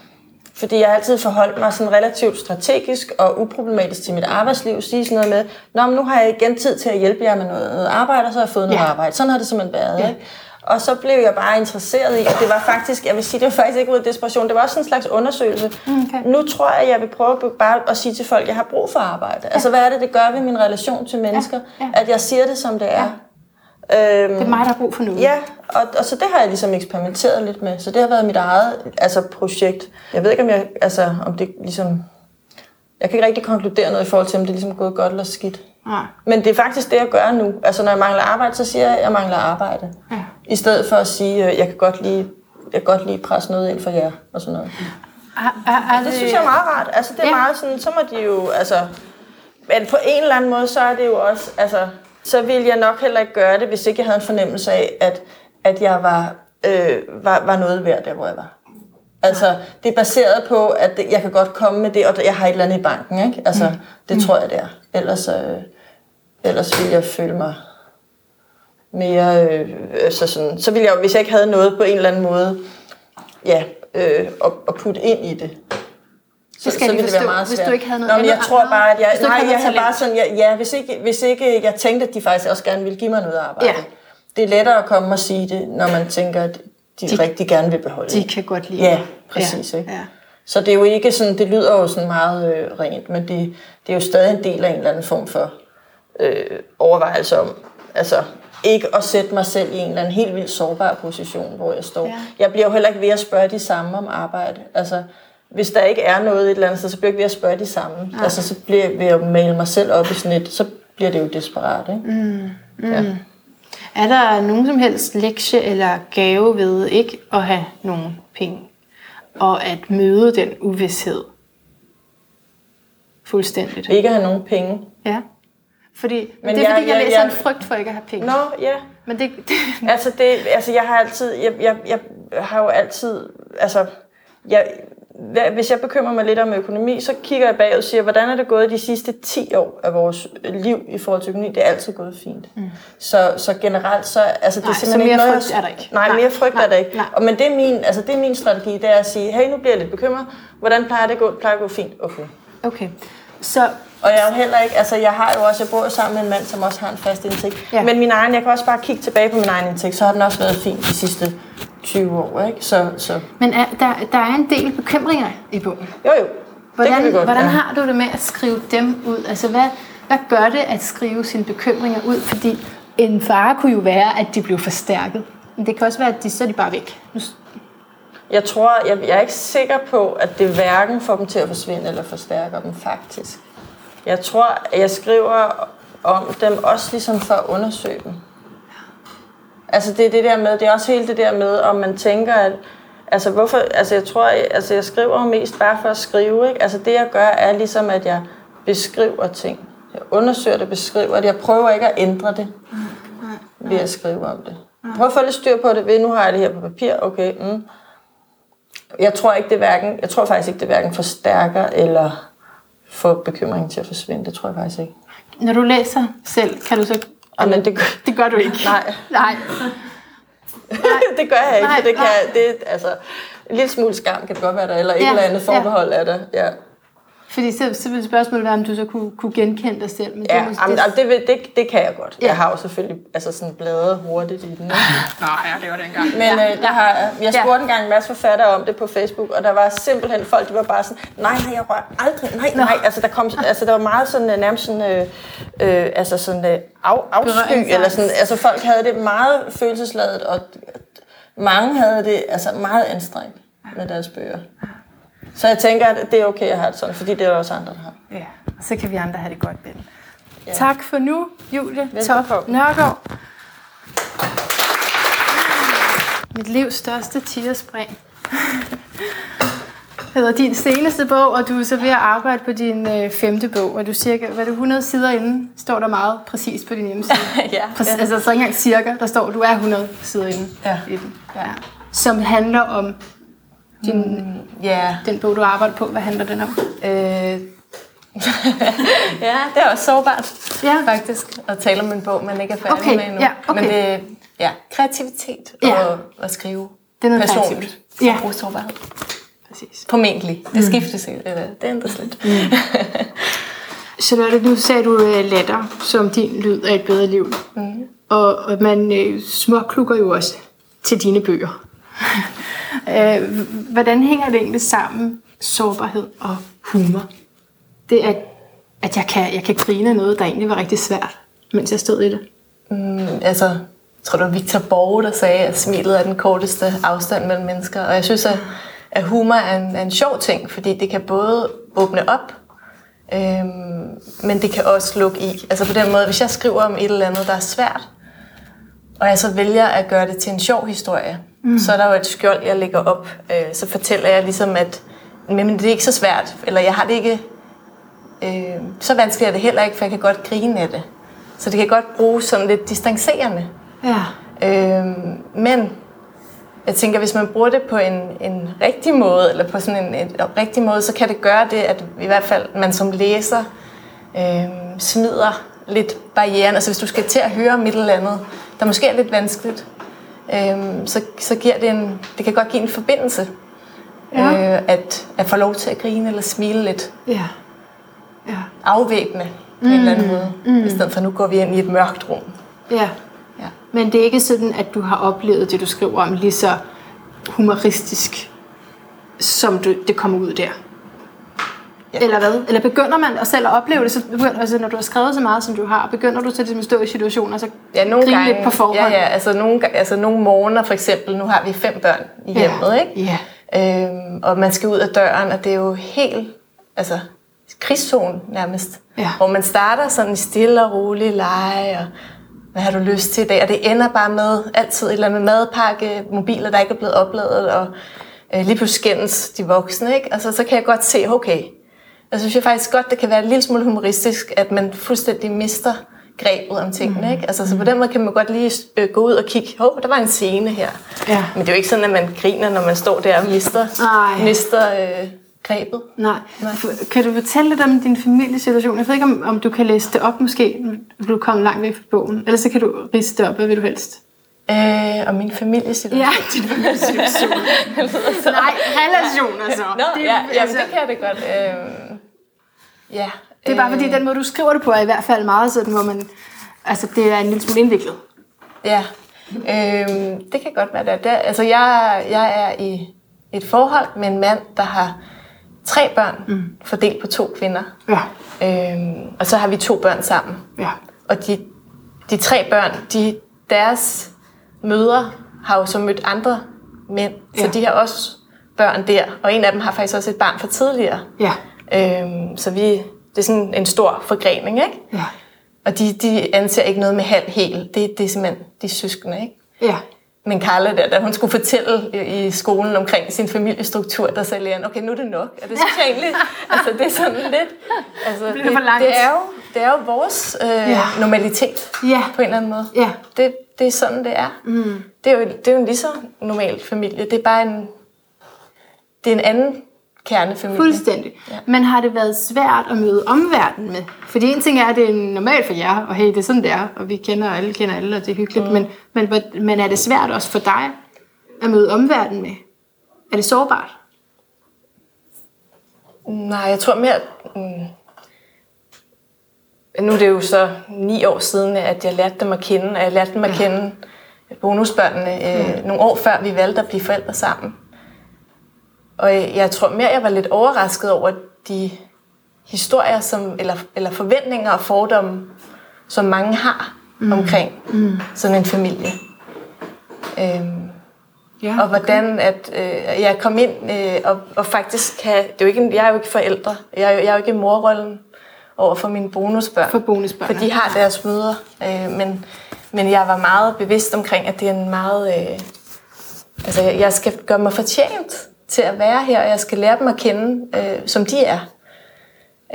fordi jeg har altid forholdt mig sådan relativt strategisk og uproblematisk til mit arbejdsliv. Sige sådan noget med, Nå, men nu har jeg igen tid til at hjælpe jer med noget, noget arbejde, og så har jeg fået noget ja. arbejde. Sådan har det simpelthen været. Ja. Ikke? Og så blev jeg bare interesseret i, og det var faktisk, jeg vil sige, det var faktisk ikke ud af desperation, det var også en slags undersøgelse. Okay. Nu tror jeg, jeg vil prøve bare at sige til folk, at jeg har brug for arbejde. Ja. Altså, hvad er det, det gør ved min relation til mennesker? Ja. Ja. At jeg siger det, som det er. Ja. Øhm, det er mig, der har brug for noget. Ja, og, og så det har jeg ligesom eksperimenteret lidt med. Så det har været mit eget altså, projekt. Jeg ved ikke, om, jeg, altså, om det ligesom... Jeg kan ikke rigtig konkludere noget i forhold til, om det er ligesom gået godt eller skidt. Ja. Men det er faktisk det, jeg gør nu. Altså, når jeg mangler arbejde, så siger jeg, at jeg mangler arbejde. Ja. I stedet for at sige, at jeg kan godt lige, jeg kan godt lige presse noget ind for jer, og sådan noget. Er, er, er det, det synes jeg er meget rart. Altså, det er ja. meget sådan, så må de jo, altså... Men på en eller anden måde, så er det jo også, altså så ville jeg nok heller ikke gøre det, hvis ikke jeg havde en fornemmelse af, at, at jeg var, øh, var, var noget værd der, hvor jeg var. Altså, det er baseret på, at jeg kan godt komme med det, og jeg har et eller andet i banken, ikke? Altså, mm. det tror jeg, det er. Ellers, øh, ellers ville jeg føle mig mere... Øh, så, sådan, så ville jeg, hvis jeg ikke havde noget på en eller anden måde, ja, øh, at, at putte ind i det, så, så ville det være meget svært. Hvis du ikke havde noget Nå, men jeg tror bare, at jeg, nej, jeg har bare sådan, ja, ja hvis, ikke, hvis ikke jeg tænkte, at de faktisk også gerne ville give mig noget arbejde. Ja. Det er lettere at komme og sige det, når man tænker, at de, de rigtig gerne vil beholde De kan godt lide Ja, præcis. Ja. Ikke? Ja. Så det er jo ikke sådan, det lyder jo sådan meget øh, rent, men det, det er jo stadig en del af en eller anden form for øh, overvejelse om, altså ikke at sætte mig selv i en eller anden helt vildt sårbar position, hvor jeg står. Ja. Jeg bliver jo heller ikke ved at spørge de samme om arbejde. Altså, hvis der ikke er noget et eller andet sted, så bliver jeg ikke ved at spørge de samme. Ja. Altså, så bliver jeg ved at male mig selv op i sådan et, så bliver det jo desperat, ikke? Mm. Mm. Ja. Er der nogen som helst lektie eller gave ved ikke at have nogen penge? Og at møde den uvidshed fuldstændigt? Ikke at have nogen penge? Ja. Fordi, men det er jeg, fordi, jeg, jeg læser jeg, en frygt for ikke at have penge. Nå, ja. Men det, det... altså, det, altså, jeg har altid, jeg, jeg, jeg har jo altid, altså, jeg, hvis jeg bekymrer mig lidt om økonomi, så kigger jeg bagud og siger, hvordan er det gået de sidste 10 år af vores liv i forhold til økonomi? Det er altid gået fint. Mm. Så, så generelt, så... Altså, det nej, er simpelthen mere ikke frygt er der ikke. Nej, nej mere frygt nej, er der ikke. Nej. Og, men det er, min, altså, det er min strategi, det er at sige, hey, nu bliver jeg lidt bekymret. Hvordan plejer det at gå? Det plejer at gå fint. Okay. Okay. Så og jeg er jo heller ikke, altså jeg har jo også, jeg bor sammen med en mand, som også har en fast indtægt. Ja. Men min egen, jeg kan også bare kigge tilbage på min egen indtægt, så har den også været fin de sidste 20 år, ikke? Så, så. Men er, der, der er en del bekymringer i bogen. Jo, jo. Hvordan, det godt, hvordan ja. har du det med at skrive dem ud? Altså, hvad, hvad gør det at skrive sine bekymringer ud? Fordi en fare kunne jo være, at de blev forstærket. Men det kan også være, at de, så er de bare væk. Jeg tror, jeg, jeg er ikke sikker på, at det hverken får dem til at forsvinde eller forstærker dem faktisk. Jeg tror, jeg skriver om dem også ligesom for at undersøge dem. Altså det er det der med, det er også hele det der med, om man tænker, at Altså, hvorfor, altså jeg tror, altså jeg skriver jo mest bare for at skrive, ikke? Altså det jeg gør, er ligesom, at jeg beskriver ting. Jeg undersøger det, beskriver det. Jeg prøver ikke at ændre det ved at skrive om det. Prøv at få lidt styr på det ved, nu har jeg det her på papir, okay. Mm. Jeg tror ikke, det hverken, jeg tror faktisk ikke, det hverken forstærker eller får bekymringen til at forsvinde. Det tror jeg faktisk ikke. Når du læser selv, kan du så... Jamen, det, gør, Det gør du ikke. Nej. Nej. det gør jeg ikke, Nej, for det kan, nej. det, altså, en lille smule skam kan det godt være der, eller et Ja, eller andet ja. forbehold af det. Ja. Fordi så, så vil spørgsmålet være, om du så kunne, kunne genkende dig selv. Men det, Ja, måske- jamen, jamen, det, vil- det, det kan jeg godt. Ja. Jeg har jo selvfølgelig altså sådan bladret hurtigt i den. Nå, ja, det var dengang. Men ja. øh, der har, jeg Ja. spurgte engang en masse forfattere om det på Facebook, og der var simpelthen folk, de var bare sådan, nej, nej, jeg rører aldrig, nej, nej. Altså der, kom, altså, der var meget sådan, øh, nærmest sådan, øh, øh, altså sådan øh, af, afsky, eller sådan, altså folk havde det meget følelsesladet, og mange havde det altså meget anstrengt med deres bøger. Så jeg tænker, at det er okay at have det sådan, fordi det er der også andre, der har. Ja, og så kan vi andre have det godt, Ben. Ja. Tak for nu, Julie. Top Nørgaard. Mit livs største tierspring. hedder din seneste bog, og du er så ved at arbejde på din øh, femte bog, og du cirka, hvad er det, 100 sider inden, står der meget præcist på din hjemmeside. ja, Præcis, Altså så ikke engang cirka, der står, du er 100 sider inde Ja. i den. Ja. Som handler om din, ja. den bog, du arbejder på. Hvad handler den om? Øh, ja, det er også sårbart, Ja. faktisk, at tale om en bog, man ikke er færdig Okay, med endnu. ja, okay. Men det ja, kreativitet Ja. og at skrive Det er noget personligt. kreativt. Ja. Ja. Og bruge sårbarhed. Præcis. Formentlig. Det skiftes ikke, eller det ændres lidt. Charlotte, nu sagde du uh, latter som din lyd af et bedre liv. Mm. Og, og man uh, småklukker jo også til dine bøger. Øh, hvordan hænger det egentlig sammen, sårbarhed og humor? Det er, at jeg, kan, jeg kan grine noget, der egentlig var rigtig svært, mens jeg stod i det. Mm, altså, jeg tror, det var Victor Borge, der sagde, at smilet er den korteste afstand mellem mennesker. Og jeg synes, at, at humor er en, er en sjov ting, fordi det kan både åbne op, øhm, men det kan også lukke i. Altså på den måde, hvis jeg skriver om et eller andet, der er svært, og jeg så vælger at gøre det til en sjov historie, mm. så er der jo et skjold, jeg lægger op. Øh, så fortæller jeg ligesom, at men det er ikke så svært, eller jeg har det ikke øh, så vanskeligt er det heller ikke, for jeg kan godt grine af det. Så det kan godt bruges sådan lidt distancerende. Ja. Øh, men jeg tænker, hvis man bruger det på en, en rigtig måde, eller på sådan en, en rigtig måde, så kan det gøre det, at i hvert fald man som læser øh, smider lidt barrieren. Altså hvis du skal til at høre om et eller andet, der måske er lidt vanskeligt, øh, så, så giver det en, det kan godt give en forbindelse. Ja. Øh, at, at få lov til at grine eller smile lidt Ja. Ja. afvæbnende på mm. en eller anden måde. Mm. I stedet for, nu går vi ind i et mørkt rum. Ja. Ja. Men det er ikke sådan, at du har oplevet det, du skriver om, lige så humoristisk, som du, det kommer ud der. Ja. Eller hvad? Eller begynder man at selv at opleve det, så begynder, altså, når du har skrevet så meget, som du har, begynder du så ligesom at stå i situationer, så Ja, nogle gange, lidt på forhånd? Ja, ja, altså nogle, altså nogle morgener for eksempel, nu har vi fem børn i Ja. hjemmet, ikke? Ja. Øhm, og man skal ud af døren, og det er jo helt, altså krigszone nærmest. Ja. Hvor man starter sådan i stille og rolig lege, og hvad har du lyst til i dag? Og det ender bare med altid et eller andet madpakke, mobiler, der ikke er blevet opladet, og øh, lige pludselig skændes de voksne, ikke? Altså, så kan jeg godt se, okay, jeg synes jeg faktisk godt, det kan være en lille smule humoristisk, at man fuldstændig mister grebet om tingene, ikke? Altså, så på den måde kan man godt lige øh, gå ud og kigge, hov, der var en scene her. Ja. Men det er jo ikke sådan, at man griner, når man står der og mister, Nej. mister øh, grebet. Nej. F- Kan du fortælle lidt om din familiesituation? Jeg ved ikke, om, om du kan læse det op måske, når du er kommet langt væk fra bogen. Ellers så kan du ridse det op, hvad vil du helst? Øh, og min familiesituation. Ja, din familiesituation. Nej, relationer så. Nå, det, ja, ja, altså, det kan jeg det godt. Øh, ja. det er bare fordi, øh, den måde, du skriver det på, er i hvert fald meget sådan, hvor man... Altså, det er en lille smule indviklet. Ja, øhm, det kan godt være det. det altså, jeg, jeg er i et forhold med en mand, der har tre børn mm. fordelt på to kvinder. Ja. Øhm, og så har vi to børn sammen. Ja. Og de, de tre børn, de, deres mødre har jo så mødt andre mænd, ja. så de har også børn der. Og en af dem har faktisk også et barn fra tidligere. Ja. Øhm, så vi, det er sådan en stor forgrening, ikke? Ja. Og de, de anser ikke noget med halv hel. Det, det er simpelthen de søskende, ikke? Ja. Men Carla der, da hun skulle fortælle i, skolen omkring sin familiestruktur, der sagde læreren, okay, nu er det nok. Og det synes jeg egentlig, altså det er sådan lidt, altså, det langt? det, er jo, det er jo vores øh, Ja. normalitet Ja. på en eller anden måde. Ja. Det, det er sådan, det er. Mm. Det, er jo, det er jo en lige så normal familie. Det er bare en, det er en anden kernefamilie. Fuldstændig. Ja. Men har det været svært at møde omverdenen med? Fordi en ting er, at det er normalt for jer, og hey, det er sådan, det er, og vi kender alle, kender alle, og det er hyggeligt, mm. men, men, men er det svært også for dig at møde omverdenen med? Er det sårbart? Nej, jeg tror mere... Mm, nu er det jo så ni år siden, at jeg lærte dem at kende, og jeg lærte dem at kende bonusbørnene øh, nogle år før vi valgte at blive forældre sammen. Og jeg, jeg tror mere, jeg var lidt overrasket over de historier, som, eller, eller forventninger og fordomme, som mange har mm. omkring mm. sådan en familie. Øhm, Ja. og hvordan at øh, jeg kom ind øh, og, og faktisk kan, det er jo ikke, jeg er jo ikke forældre, jeg er jo, jeg er jo ikke i morrollen over for mine bonusbørn. For bonusbørn, For de har deres mødre, øh, men, men jeg var meget bevidst omkring, at det er en meget, øh, altså jeg, skal gøre mig fortjent til at være her, og jeg skal lære dem at kende, øh, som de er.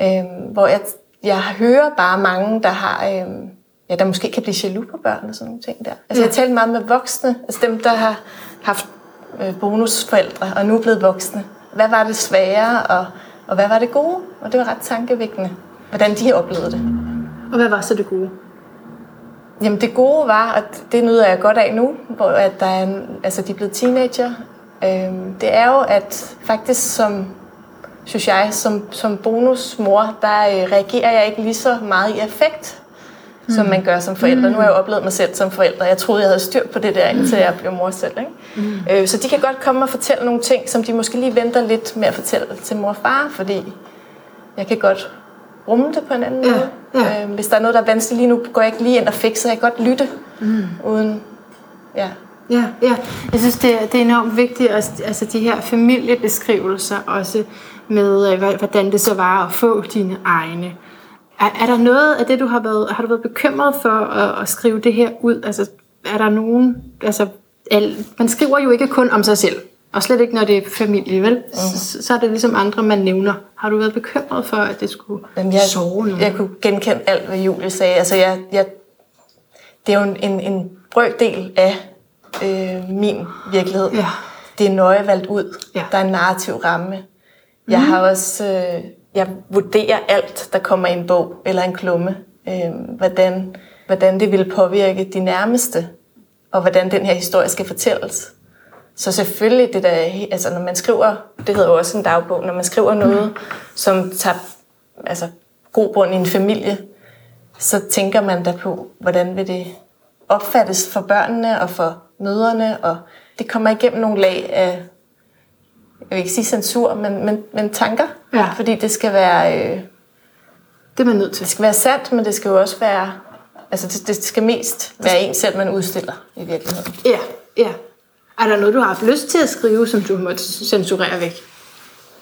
Øh, hvor jeg, jeg hører bare mange, der har, øh, ja, der måske kan blive jaloux på børn og sådan nogle ting der. Altså Ja. jeg taler meget med voksne, altså dem, der har haft øh, bonusforældre og nu er blevet voksne. Hvad var det svære, og, og hvad var det gode? Og det var ret tankevækkende, hvordan de har oplevet det. Og hvad var så det gode? Jamen det gode var, at det nyder jeg godt af nu, hvor at der er en, altså de er blevet teenager. Øhm, det er jo, at faktisk som, synes jeg, som, som bonusmor, der øh, reagerer jeg ikke lige så meget i affekt, mm. som man gør som forældre. Nu har jeg jo oplevet mig selv som forældre. Jeg troede, jeg havde styr på det der, indtil jeg blev mor selv. Ikke? Mm. Øh, så de kan godt komme og fortælle nogle ting, som de måske lige venter lidt med at fortælle til mor og far, fordi jeg kan godt rumme det på en anden Ja, måde. ja. Øh, hvis der er noget, der er vanskeligt lige nu, går jeg ikke lige ind og fikser. Jeg kan godt lytte, mm. uden... Ja. Ja, ja. Jeg synes, det er, det er enormt vigtigt, at, altså de her familiebeskrivelser også med, øh, hvordan det så var at få dine egne. Er, er der noget af det, du har været, har du været bekymret for at, at skrive det her ud? Altså, er der nogen, altså, al, man skriver jo ikke kun om sig selv, og slet ikke, når det er familie, vel? Mm. Så, så er det ligesom andre, man nævner. Har du været bekymret for, at det skulle Jamen, jeg, sove nogen? jeg kunne genkende alt, hvad Julie sagde. Altså, jeg, jeg, det er jo en, en, en brøkdel af øh, min virkelighed. Ja. Det er nøje valgt ud. Ja. Der er en narrativ ramme. Jeg har også... Øh, jeg vurderer alt, der kommer i en bog eller en klumme. Øh, hvordan, hvordan det vil påvirke de nærmeste. Og hvordan den her historie skal fortælles. Så selvfølgelig, det der, altså når man skriver, det hedder jo også en dagbog, når man skriver noget, mm. som tager altså, god grund i en familie, så tænker man da på, hvordan vil det opfattes for børnene og for mødrene, og det kommer igennem nogle lag af, jeg vil ikke sige censur, men, men, men tanker, Ja. fordi det skal være, øh, Det er man nødt til. det skal være sandt, men det skal jo også være, altså det, det skal mest være en selv, man udstiller i virkeligheden. Ja, ja. Er der noget, du har haft lyst til at skrive, som du måtte censurere væk?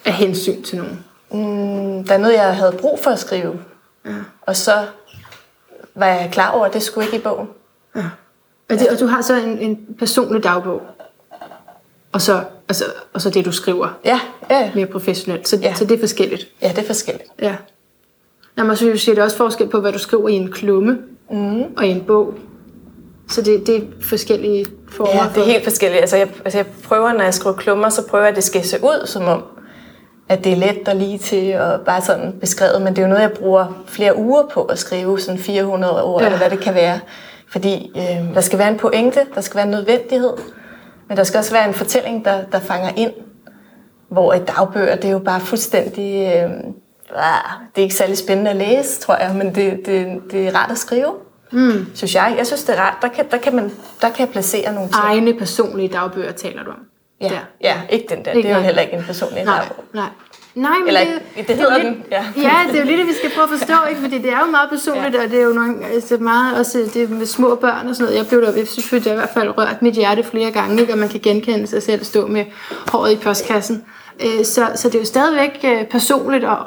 Af hensyn til nogen? Mm, der er noget, jeg havde brug for at skrive, Ja. og så var jeg klar over, at det skulle ikke i bogen. ja. Og, det, og du har så en, en personlig dagbog. Og så, altså, og så det, du skriver Ja, ja, ja. mere professionelt. Så, Ja. ja. så det er forskelligt. ja det er forskelligt. Ja. Jamen, så siger det også forskel på, hvad du skriver i en klumme mm. og i en bog. Så det, det er forskellige former Ja, for... det er helt forskelligt. Altså jeg, altså jeg prøver, når jeg skriver klummer, så prøver jeg, at det skal se ud som om, at det er let og lige til og bare sådan beskrevet. Men det er jo noget, jeg bruger flere uger på at skrive, sådan 400 ord, Ja. ja. eller hvad det kan være. Fordi øh, der skal være en pointe, der skal være en nødvendighed, men der skal også være en fortælling, der, der fanger ind. Hvor et dagbøger, det er jo bare fuldstændig... Øh, ah, det er ikke særlig spændende at læse, tror jeg, men det, det, det er rart at skrive. Mm. Synes jeg. Jeg synes, det er rart. Der kan, der kan, man, der kan jeg placere nogle ting. Egne personlige dagbøger taler du om. Ja, Der. ja ikke den der. Ikke det er jo heller ikke en personlig Nej, dagbog. nej. Nej, men Eller, det, det er hedder lidt- den, ja. ja, det er jo lidt det, vi skal prøve at forstå, ikke? fordi det er jo meget personligt, ja. og det er jo nogle, altså meget også det med små børn og sådan noget. Jeg blev der, jeg synes, det har i hvert fald rørt mit hjerte flere gange, ikke? og man kan genkende sig selv stå med håret i postkassen. Øh, Så, så det er jo stadigvæk øh, personligt og,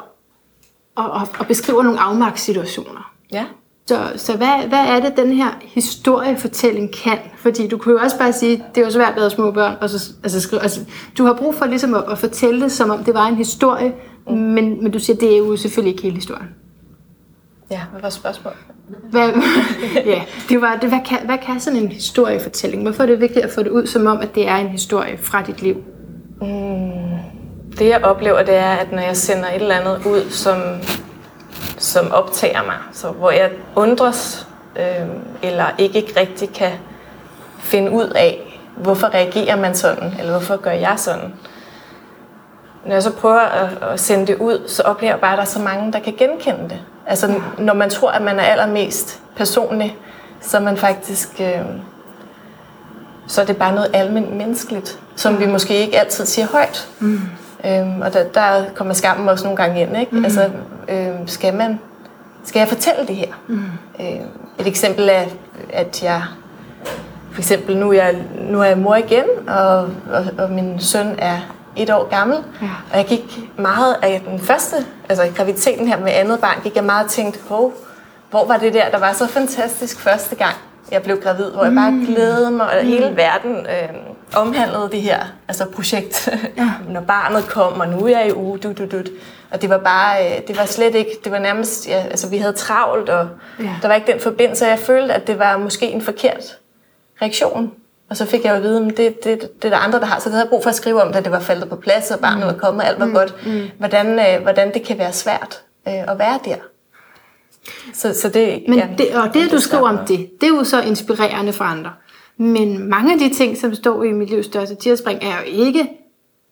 og, og, og beskriver nogle afmagtssituationer. Ja. Så, så hvad, hvad er det, den her historiefortælling kan? Fordi du kunne jo også bare sige, det er jo svært at små børn, og så, altså, skrive, altså, du har brug for ligesom at, at fortælle det, som om det var en historie, mm. men, men du siger, det er jo selvfølgelig ikke hele historien. Ja, hvad var spørgsmålet? Hvad, ja, det var, det, hvad, kan, hvad kan sådan en historiefortælling? Hvorfor er det vigtigt at få det ud, som om, at det er en historie fra dit liv? Mm, det jeg oplever, det er, at når jeg sender et eller andet ud, som, som optager mig, så hvor jeg undres, øh, eller ikke rigtig kan finde ud af, hvorfor reagerer man sådan, eller hvorfor gør jeg sådan. Når jeg så prøver at, at sende det ud, så oplever jeg bare, at der er så mange, der kan genkende det. Altså, når man tror, at man er allermest personlig, så er man faktisk... Øh, så er det bare noget almindeligt menneskeligt, som vi måske ikke altid siger højt. Mm. Øhm, og der, der kommer skammen også nogle gange ind. Ikke? Mm. Altså, øhm, skal, man, skal jeg fortælle det her? Mm. Øhm, et eksempel er, at jeg for eksempel nu er jeg, nu er jeg mor igen, og, og, og min søn er et år gammel. Ja. Og jeg gik meget af den første, altså graviditeten her med andet barn, gik jeg meget og tænkte, Hov, hvor var det der, der var så fantastisk første gang, jeg blev gravid, hvor jeg bare mm. glædede mig, og mm. hele verden øh, omhandlede det her altså projekt, ja. når barnet kom, og nu er jeg i uge, du, du, du. Og det var bare, øh, det var slet ikke, det var nærmest, ja, altså vi havde travlt, og ja. der var ikke den forbindelse, jeg følte, at det var måske en forkert reaktion. Og så fik jeg jo at vide, at det, det, det er der andre, der har. Så det havde jeg brug for at skrive om, da det var faldet på plads, og barnet var kommet, og alt var mm. godt. Mm. Hvordan, øh, hvordan det kan være svært øh, at være der. Så, så det, Men ja, det, og det, du skriver om det, det er jo så inspirerende for andre. Men mange af de ting, som står i mit livs største tigerspring, er jo ikke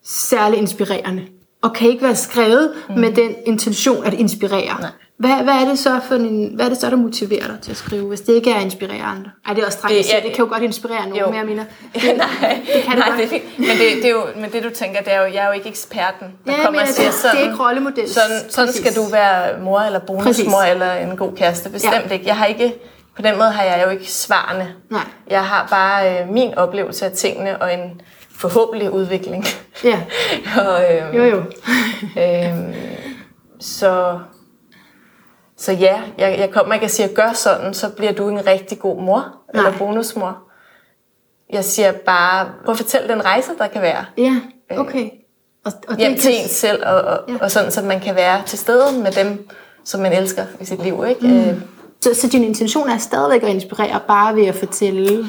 særlig inspirerende. Og kan ikke være skrevet mm. med den intention at inspirere. Nej. Hvad, hvad, er det så for en, hvad er det så, der motiverer dig til at skrive, hvis det ikke er inspirerende? Ej, det er også strengt det, ja, det kan jo godt inspirere nogen, jo. mere mener. Det, nej, det kan nej, det, det Men, det, det er jo, men det du tænker, det er jo, jeg er jo ikke eksperten, der ja, kommer og siger sådan, det er ikke rollemodel. Sådan, sådan skal du være mor eller bonusmor eller en god kæreste. Bestemt ja. ikke. Jeg har ikke, på den måde har jeg jo ikke svarene. Nej. Jeg har bare øh, min oplevelse af tingene og en forhåbentlig udvikling. Ja. og, øh, jo jo. øh, så så ja, jeg, jeg kommer ikke og siger, gør sådan, så bliver du en rigtig god mor, Nej. eller bonusmor. Jeg siger bare, prøv at fortælle den rejse, der kan være. Ja, øh, okay. Og, og hjem til en selv, og, og, ja. og sådan, så man kan være til stede med dem, som man elsker i sit liv. Ikke? Mm. Så, så din intention er stadigvæk at inspirere, bare ved at fortælle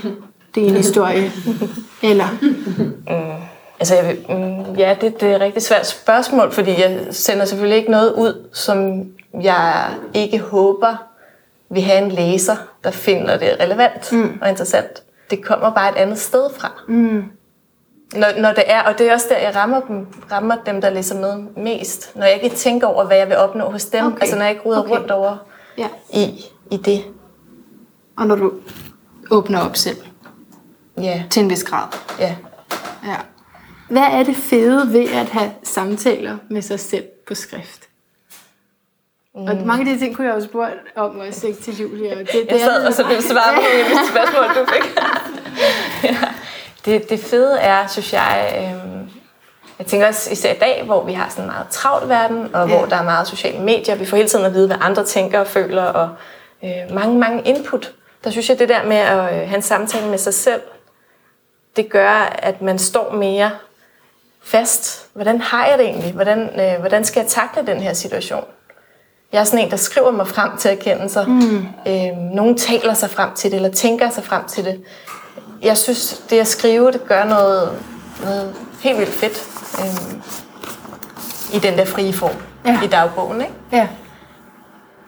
din historie? Eller? Mm. Altså, jeg, mm, ja, det, det er et rigtig svært spørgsmål, fordi jeg sender selvfølgelig ikke noget ud, som jeg ikke håber vil have en læser, der finder det relevant mm. og interessant. Det kommer bare et andet sted fra. Mm. Når, når det er, og det er også der, jeg rammer dem, rammer dem, der læser med mest. Når jeg ikke tænker over, hvad jeg vil opnå hos dem. Okay. Altså når jeg ikke ruder okay. rundt over ja. i, i det. Og når du åbner op selv. Ja. Til en vis grad. Ja. ja. Hvad er det fede ved at have samtaler med sig selv på skrift? Mm. Og mange af de ting kunne jeg jo spørge om også ikke til Julia. Det, det jeg sad og så blev svaret på de spørgsmål, du fik. ja. det, det fede er, synes jeg, øh, jeg tænker også især i dag, hvor vi har sådan en meget travlt verden, og ja. hvor der er meget sociale medier. Vi får hele tiden at vide, hvad andre tænker og føler, og øh, mange, mange input. Der synes jeg, det der med at øh, have en samtale med sig selv, det gør, at man står mere fast. Hvordan har jeg det egentlig? Hvordan, øh, hvordan skal jeg takle den her situation? Jeg er sådan en, der skriver mig frem til erkendelser. Mm. Øhm, nogen taler sig frem til det, eller tænker sig frem til det. Jeg synes, det at skrive, det gør noget, noget helt vildt fedt øhm, i den der frie form ja. i dagbogen. Ikke? Ja.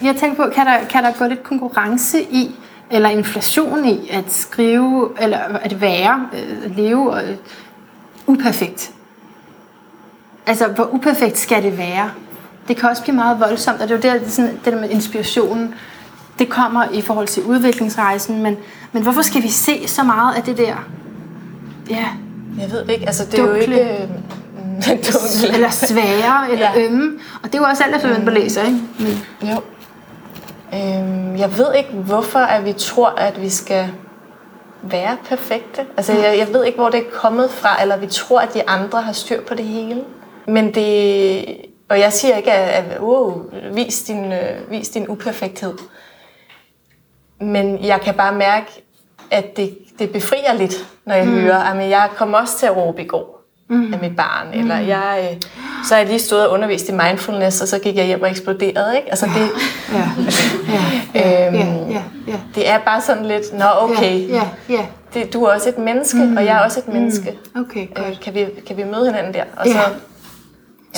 Jeg tænker på, kan der, kan der gå lidt konkurrence i, eller inflation i, at skrive, eller at være, øh, leve øh, uperfekt? Altså, hvor uperfekt skal det være? det kan også blive meget voldsomt, og det er jo der, sådan, det der med inspirationen, det kommer i forhold til udviklingsrejsen, men, men hvorfor skal vi se så meget af det der? Ja. Jeg ved ikke, altså det er jo ikke... Øh, eller svære, eller ja. ømme. Og det er jo også alt, efter, man læser, ikke? Men. Jo. Øhm, jeg ved ikke, hvorfor at vi tror, at vi skal være perfekte. Altså, jeg, jeg ved ikke, hvor det er kommet fra, eller vi tror, at de andre har styr på det hele. Men det, og jeg siger ikke, at, at uh, vis, din, uh, vis din uperfekthed. men jeg kan bare mærke, at det, det befrier lidt, når jeg mm. hører, at jeg kom også til at råbe i går mm. af mit barn, mm. eller jeg, øh, så har jeg lige stået og undervist i mindfulness, og så gik jeg hjem og eksploderede. Ikke? Altså, det, Ja. Ja. øhm, Ja. Ja. Ja. det er bare sådan lidt, nå okay, Ja. Ja. det, du er også et menneske, mm. og jeg er også et menneske. Okay, godt. Øh, kan, vi, kan vi møde hinanden der? Og Ja. så,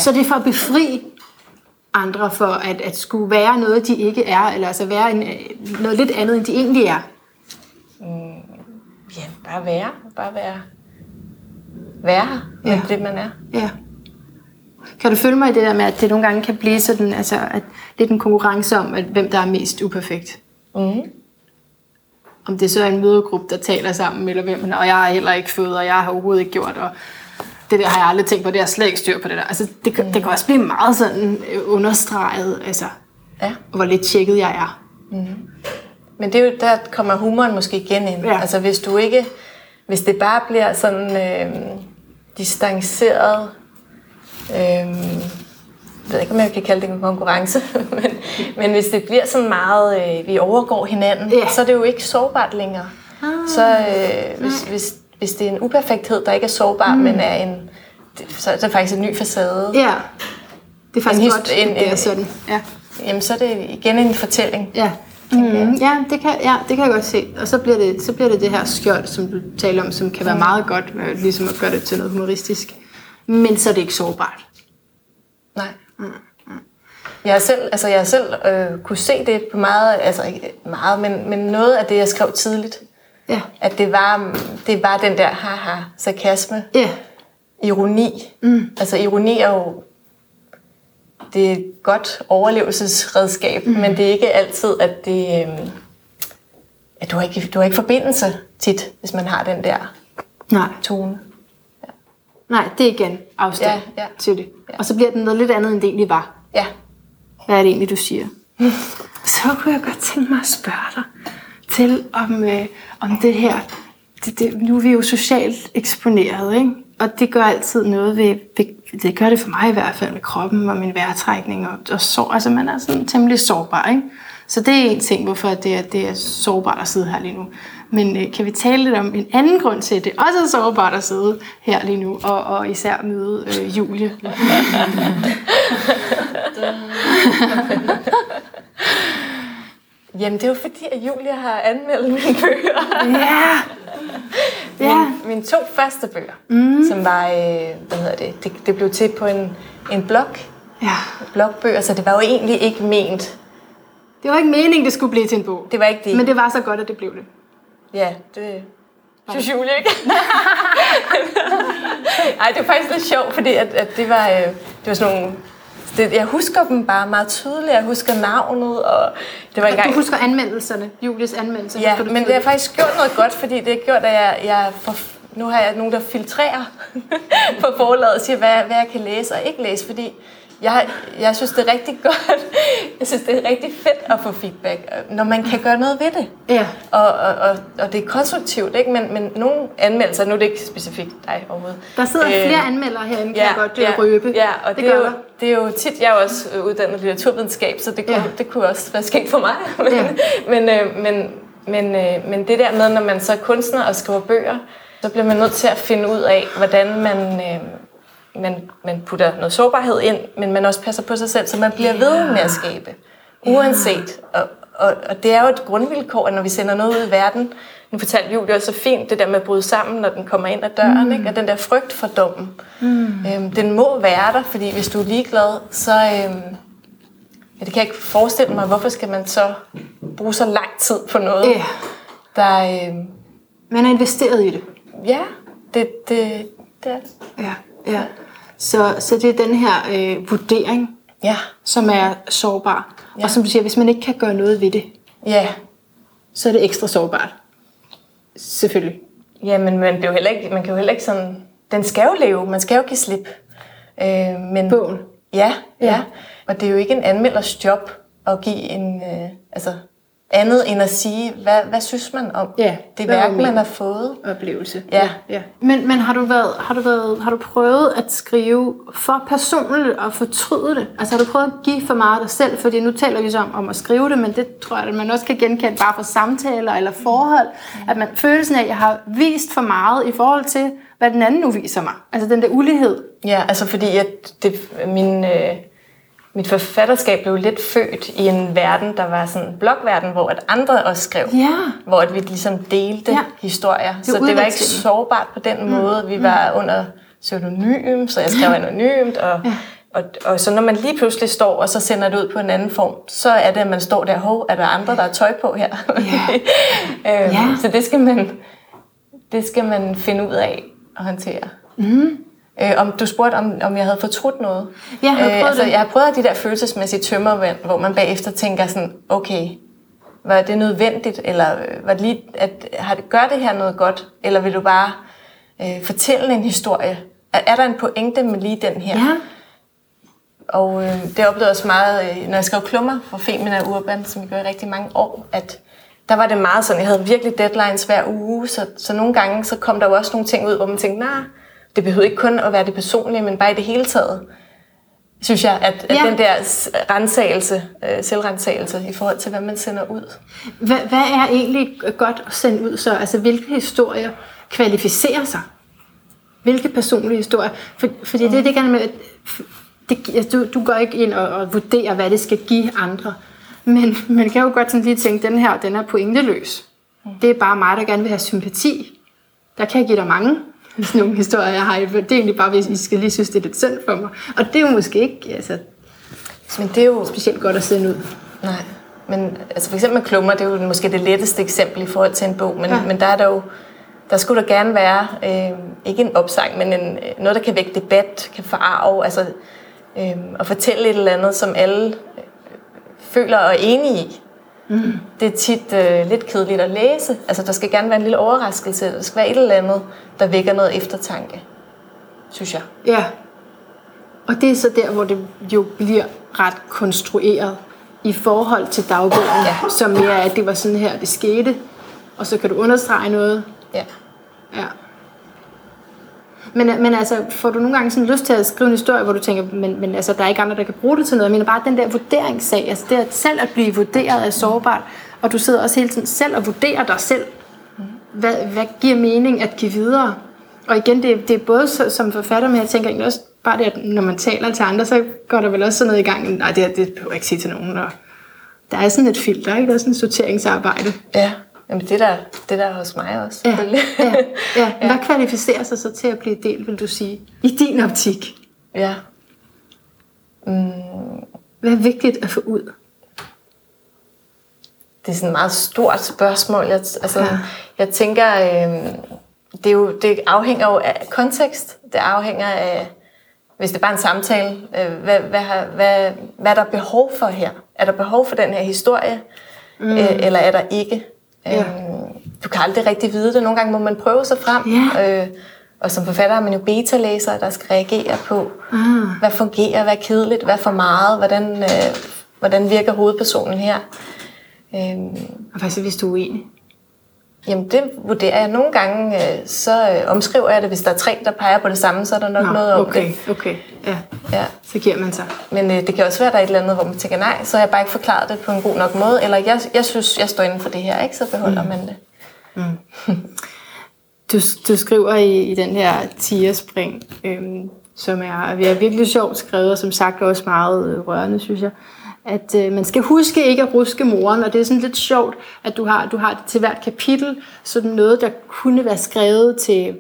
Så det er for at befri andre for at, at skulle være noget, de ikke er, eller altså være en, noget lidt andet, end de egentlig er. ja, bare være, bare være, være her, med Ja. det man er. Ja. Kan du følge mig i det der med, at det nogle gange kan blive sådan, altså, at det er en konkurrence om, at hvem der er mest uperfekt? Mm. Om det så er en mødegruppe, der taler sammen, eller hvem, og jeg har heller ikke fået, og jeg har overhovedet ikke gjort, og det der har jeg aldrig tænkt på, det har slet ikke styr på det der. Altså, det, kan, det kan også blive meget sådan øh, understreget, altså, Ja. hvor lidt tjekket jeg er. Men det er jo, der kommer humoren måske igen ind. Ja. Altså hvis du ikke, hvis det bare bliver sådan øh, distanceret, øh, jeg ved ikke, om jeg kan kalde det en konkurrence, men, men hvis det bliver sådan meget, øh, vi overgår hinanden, Ja. så er det jo ikke sårbart længere. Så øh, hvis, hvis, hvis det er en uperfekthed, der ikke er sårbar, mm. men er en, så er det faktisk en ny facade, Ja, det er faktisk En godt, en- det er sådan. Ja. jamen så er det igen en fortælling. Ja. Mm, ja, det kan, ja, det kan jeg godt se. Og så bliver, det, så bliver det det her skjold, som du taler om, som kan være meget godt, med ligesom at gøre det til noget humoristisk. Men så er det ikke sårbart. Nej. Jeg har selv, altså jeg har selv øh, kunne se det på meget, altså ikke meget, men, men noget af det, jeg skrev tidligt. Ja. At det var, det var den der haha, sarkasme, Ja. ironi. Mm. Altså ironi er jo det er et godt overlevelsesredskab, mm. men det er ikke altid, at det... Øh, at du har, ikke, du har ikke forbindelse tit, hvis man har den der Nej. tone. Nej, det er igen afstand Ja, ja. til det. Ja. Og så bliver det noget lidt andet, end det egentlig var. Ja. Hvad er det egentlig, du siger? Så kunne jeg godt tænke mig at spørge dig til, om, øh, om det her... Det, det, nu er vi jo socialt eksponeret, ikke? Og det gør altid noget ved, ved... Det gør det for mig i hvert fald med kroppen og min vejrtrækning og, og sår. Altså, man er sådan temmelig sårbar, ikke? Så det er en ting, hvorfor det er, det er sårbart at sidde her lige nu. Men øh, kan vi tale lidt om en anden grund til, at det også er sårbart at sidde her lige nu, og, og især møde øh, Julie? Jamen, det er jo fordi, at Julia har anmeldt mine bøger. Ja! Ja. Mine, mine to første bøger, mm. som var, øh, hvad hedder det, det, det blev til på en, en blog, Ja. blogbøger, så det var jo egentlig ikke ment. Det var ikke meningen, det skulle blive til en bog. Det var ikke det. Men det var så godt, at det blev det. Ja, det synes Julia ikke. Ej, det var faktisk lidt sjovt, fordi at, at det var, øh, det var sådan nogle... Det, jeg husker dem bare meget tydeligt. Jeg husker navnet, og det var engang... du husker anmeldelserne, Julies anmeldelser. Ja, men det har faktisk gjort noget godt, fordi det har gjort, at jeg, jeg får, nu har jeg nogen, der filtrerer på forlaget og siger, hvad, hvad jeg kan læse og ikke læse, fordi jeg, jeg synes, det er rigtig godt. Jeg synes, det er rigtig fedt at få feedback, når man kan gøre noget ved det. Ja. Og, og, og, og det er konstruktivt, ikke? Men, men nogle anmeldelser, nu er det ikke specifikt dig overhovedet. Der sidder Øh, flere anmeldere herinde, kan jeg godt ja, røbe. Ja, og det, det, er jo, der. det er jo tit, jeg er også uddannet litteraturvidenskab, så det kunne, Ja. ja. det kunne også være sket for mig. men, Ja. men, øh, men, men, øh, men det der med, når man så er kunstner og skriver bøger, så bliver man nødt til at finde ud af, hvordan man, øh, man, man putter noget sårbarhed ind, men man også passer på sig selv, så man bliver ved med at skabe. Uanset. Og, og, og det er jo et grundvilkår, at når vi sender noget ud i verden, nu fortalte Julie også så fint, det der med at bryde sammen, når den kommer ind ad døren, mm. ikke? og den der frygt for dommen. Mm. Øhm, den må være der, fordi hvis du er ligeglad, så... Øhm, ja, det kan jeg ikke forestille mig, hvorfor skal man så bruge så lang tid på noget, Ja. der... Øhm, Man er investeret i det. ja, det, det, det er det. Ja. ja. Så, så det er den her øh, vurdering, Ja, som er sårbar. Ja. Og som du siger, hvis man ikke kan gøre noget ved det, ja. så er det ekstra sårbart. Selvfølgelig. Ja, men man, bliver jo heller ikke, man kan jo heller ikke sådan... Den skal jo leve, man skal jo give slip. Øh, men, Bogen. Ja, Ja. ja, ja. Og det er jo ikke en anmelders job at give en... Øh, altså, andet end at sige, hvad, hvad synes man om Ja, det værk, man har fået. oplevelse. Ja. ja. Men, men har, du været, har, du været, har du prøvet at skrive for personligt og fortryde det? Altså har du prøvet at give for meget af dig selv? Fordi nu taler vi så om, om at skrive det, men det tror jeg, at man også kan genkende bare fra samtaler eller forhold. At man følelsen af, at jeg har vist for meget i forhold til, hvad den anden nu viser mig. Altså den der ulighed. Ja, altså fordi at det, min, øh, mit forfatterskab blev lidt født i en verden, der var sådan en blogverden, hvor at andre også skrev. Ja. Hvor at vi ligesom delte Ja. ja. historier. Det er så det var ikke sårbart på den måde. Vi var under pseudonym, så jeg skrev anonymt. Og, ja. og, og så når man lige pludselig står, og så sender det ud på en anden form, så er det, at man står der, hov, er der andre, der har tøj på her? øhm, Ja. Så det skal, man, det skal man finde ud af at håndtere. Mm. Øh, om du spurgte, om, om jeg havde fortrudt noget. Ja, har du prøvet altså, det? Jeg har prøvet de der følelsesmæssige tømmervand, hvor man bagefter tænker sådan, okay, var det nødvendigt, eller øh, var det lige, at, har det, gør det her noget godt, eller vil du bare øh, fortælle en historie? Er, er der en pointe med lige den her? Ja. Og øh, det oplevede jeg også meget, øh, når jeg skrev klummer for Femina Urban, som jeg gjorde i rigtig mange år, at der var det meget sådan, jeg havde virkelig deadlines hver uge, så, så nogle gange så kom der jo også nogle ting ud, hvor man tænkte, nej, nah, det behøver ikke kun at være det personlige, men bare i det hele taget, synes jeg, at, at Ja. den der rensagelse, øh, selvrensagelse i forhold til, hvad man sender ud. Hvad, hvad er egentlig godt at sende ud så? Altså hvilke historier kvalificerer sig? Hvilke personlige historier? For, fordi det er det gerne med, at det, altså, du, du går ikke ind og, og vurderer, hvad det skal give andre. Men man kan jo godt sådan lige tænke, den her, den er pointeløs. Det er bare mig, der gerne vil have sympati. Der kan jeg give dig mange sådan nogle historier, jeg har. Det er egentlig bare, hvis I skal lige synes, det er lidt synd for mig. Og det er jo måske ikke altså, Men det er jo specielt godt at sende ud. Nej, men altså for eksempel med klummer, det er jo måske det letteste eksempel i forhold til en bog, men, Ja. men der er der jo, der skulle der gerne være, øh, ikke en opsang, men en, noget, der kan vække debat, kan forarve, altså øh, at fortælle et eller andet, som alle øh, føler og er enige i. Mm. Det er tit øh, lidt kedeligt at læse. Altså der skal gerne være en lille overraskelse, der skal være et eller andet, der vækker noget eftertanke, synes jeg. Ja. Og det er så der, hvor det jo bliver ret konstrueret i forhold til dagbogen, ja. som mere er, at det var sådan her, det skete, og så kan du understrege noget. Ja. Ja. Men, men altså, får du nogle gange sådan lyst til at skrive en historie, hvor du tænker, men, men altså, der er ikke andre, der kan bruge det til noget. Jeg mener bare den der vurderingssag, altså det at selv at blive vurderet er sårbart, og du sidder også hele tiden selv og vurderer dig selv. Hvad, hvad giver mening at give videre? Og igen, det, det er både så, som forfatter, men jeg tænker egentlig også bare det, at når man taler til andre, så går der vel også sådan noget i gang. Nej, det, her, det behøver jeg ikke sige til nogen. Og der er sådan et filter, ikke? Der er sådan et sorteringsarbejde. Ja, Jamen, det der, det der er hos mig også. Ja, ja, ja. ja. Hvad kvalificerer sig så til at blive delt, vil du sige? I din optik. ja. Hvad er vigtigt at få ud? Det er sådan et meget stort spørgsmål. Jeg, altså, Ja. jeg tænker, øh, det, er jo, det afhænger jo af kontekst. Det afhænger af, hvis det er bare en samtale, øh, hvad, hvad, hvad, hvad er der behov for her? Er der behov for den her historie, mm. øh, eller er der ikke? Ja. Øh, du kan aldrig rigtig vide det. Nogle gange må man prøve sig frem. Ja. Øh, og som forfatter har man jo beta-læsere, der skal reagere på, Ah. hvad fungerer, hvad er kedeligt, hvad er for meget, hvordan, øh, hvordan virker hovedpersonen her. Øhm, Og hvad så, hvis du er uenig? Jamen, det vurderer jeg. Nogle gange, øh, så øh, omskriver jeg det. Hvis der er tre, der peger på det samme, så er der nok Nå, noget om okay, det. okay. Ja, Ja. så giver man sig. Men øh, det kan også være, at der er et eller andet, hvor man tænker, nej, så har jeg bare ikke forklaret det på en god nok måde. Eller jeg, jeg synes, jeg står inden for det her, ikke? Så beholder mm. man det. Du, du skriver i, i den her tierspring, øhm, som er, er virkelig sjovt skrevet, og som sagt også meget øh, rørende, synes jeg, at øh, man skal huske ikke at ruske moren, og det er sådan lidt sjovt, at du har, du har til hvert kapitel sådan noget, der kunne være skrevet til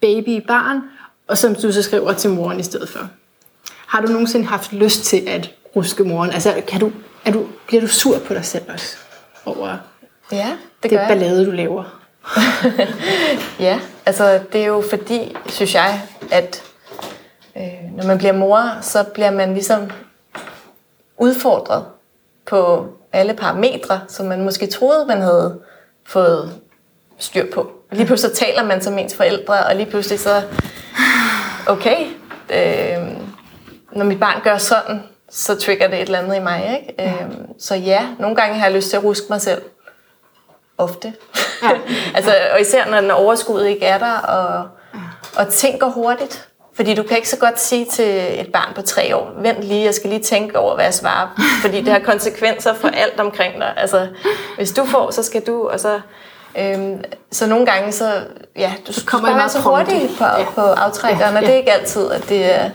baby barn, og som du så skriver til moren i stedet for. Har du nogensinde haft lyst til at ruske moren? Altså, kan du, er du, bliver du sur på dig selv også over Ja, det, det, det ballade, du laver? Ja, altså det er jo fordi, synes jeg, at øh, når man bliver mor, så bliver man ligesom udfordret på alle parametre, som man måske troede, man havde fået styr på. Lige pludselig så taler man som ens forældre, og lige pludselig så, okay, øh, når mit barn gør sådan, så trigger det et eller andet i mig. Ikke? Ja. Øhm, så ja, nogle gange har jeg lyst til at ruske mig selv. Ofte. Ja. altså, og især når den overskud ikke er der, og, og tænker hurtigt. Fordi du kan ikke så godt sige til et barn på tre år, vent lige, jeg skal lige tænke over, hvad jeg svarer. Fordi det har konsekvenser for alt omkring dig. Altså, hvis du får, så skal du, og så... Øhm, så nogle gange, så, ja, du så kommer bare så hurtigt på, ja. på aftrækkeren, ja, ja. og det er ikke altid, at det er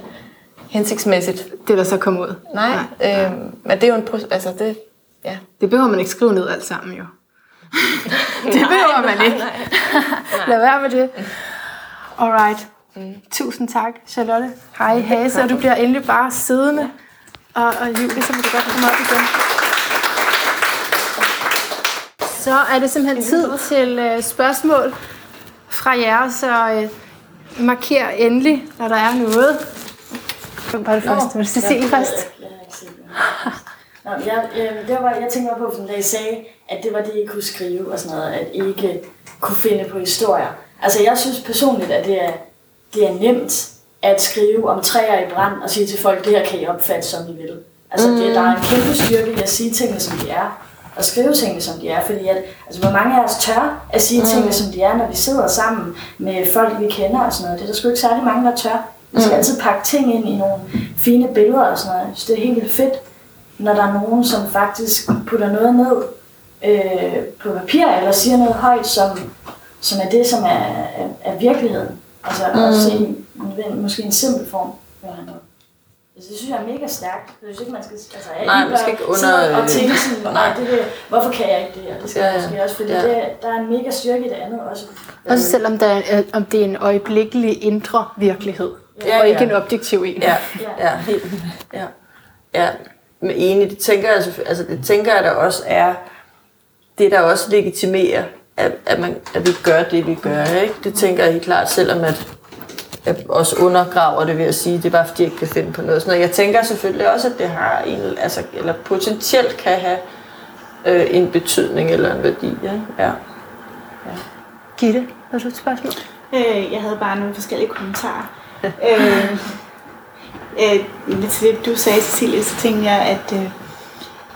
hensigtsmæssigt. Det, der så kommer ud. Nej, Nej. Øhm, men det er jo en altså det, ja. Det behøver man ikke skrive ned alt sammen, jo. det behøver man ikke. Nej, nej. Lad være med det. Alright. Mm. Tusind tak, Charlotte. Hej, Hase, og du bliver endelig bare siddende. Og, og Julie, så må du godt komme op igen. Så er det simpelthen tid til uh, spørgsmål fra jer, så uh, marker endelig, når der er noget. Hvem var det først? Var det Cecilie først? Nå, jeg, jeg, det var, jeg tænkte på, da I sagde, at det var det, I kunne skrive og sådan noget, at I ikke kunne finde på historier. Altså, jeg synes personligt, at det er, det er nemt at skrive om træer i brand og sige til folk, det her kan I opfatte, som I vil. Altså, mm. det, der er en kæmpe styrke i at sige tingene, som de er, og skrive tingene, som de er, fordi at, altså, hvor mange af os tør at sige mm. tingene, som de er, når vi sidder sammen med folk, vi kender og sådan noget. Det er der sgu ikke særlig mange, der tør. Vi skal mm. altid pakke ting ind i nogle fine billeder og sådan noget. Så det er helt vildt fedt, når der er nogen, som faktisk putter noget ned øh, på papir, eller siger noget højt, som, som er det, som er, er, er virkeligheden. Altså mm. også i en, måske en simpel form. Altså, det synes jeg er mega stærkt. Jeg synes ikke, man skal... Altså, nej, man skal ikke under... Og tænke sådan, nej, det, det, hvorfor kan jeg ikke det? Og det skal ja, jeg måske også, fordi ja. det, der er en mega styrke i det andet også. Også selvom der er, om det er en øjeblikkelig indre virkelighed, ja, og ikke ja. en objektiv en. Ja, ja, helt. Ja. ja. Men enig, det tænker jeg, altså, det tænker jeg der også er, det der også legitimerer, at, at, man, at vi gør det, vi gør. Ikke? Det tænker jeg helt klart, selvom at jeg også undergraver det ved at sige, det er bare fordi, jeg ikke kan finde på noget. Sådan Jeg tænker selvfølgelig også, at det har en, altså, eller potentielt kan have øh, en betydning eller en værdi. Ja. Ja. ja. Gitte, har du et spørgsmål? Øh, jeg havde bare nogle forskellige kommentarer. øh, øh, lidt til det, du sagde, Cecilie, så tænkte jeg, at øh,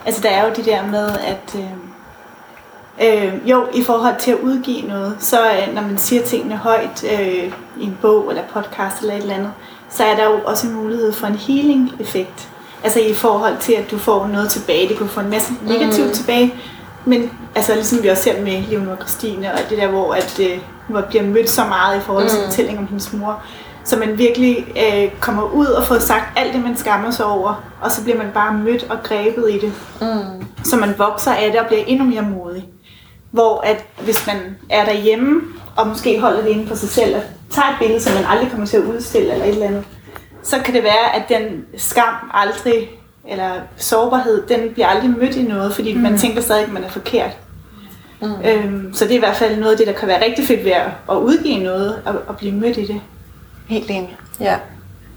altså, der er jo det der med, at øh, øh, jo, i forhold til at udgive noget, så øh, når man siger tingene højt øh, i en bog eller podcast eller et eller andet, så er der jo også en mulighed for en healing-effekt. Altså i forhold til, at du får noget tilbage. Det kan få en masse negativt mm. tilbage, men altså ligesom vi også ser med Leonor og Christine, og det der, hvor at, øh, hvor bliver mødt så meget i forhold til mm. fortællingen om hendes mor, så man virkelig øh, kommer ud og får sagt alt det, man skammer sig over, og så bliver man bare mødt og grebet i det. Mm. Så man vokser af det og bliver endnu mere modig. Hvor at hvis man er derhjemme, og måske holder det inde på sig selv, og tager et billede, som man aldrig kommer til at udstille eller et eller andet, så kan det være, at den skam aldrig, eller sårbarhed, den bliver aldrig mødt i noget, fordi mm. man tænker stadig, at man er forkert. Mm. Øhm, så det er i hvert fald noget af det, der kan være rigtig fedt ved at udgive noget, og, og blive mødt i det. Helt enig. Ja.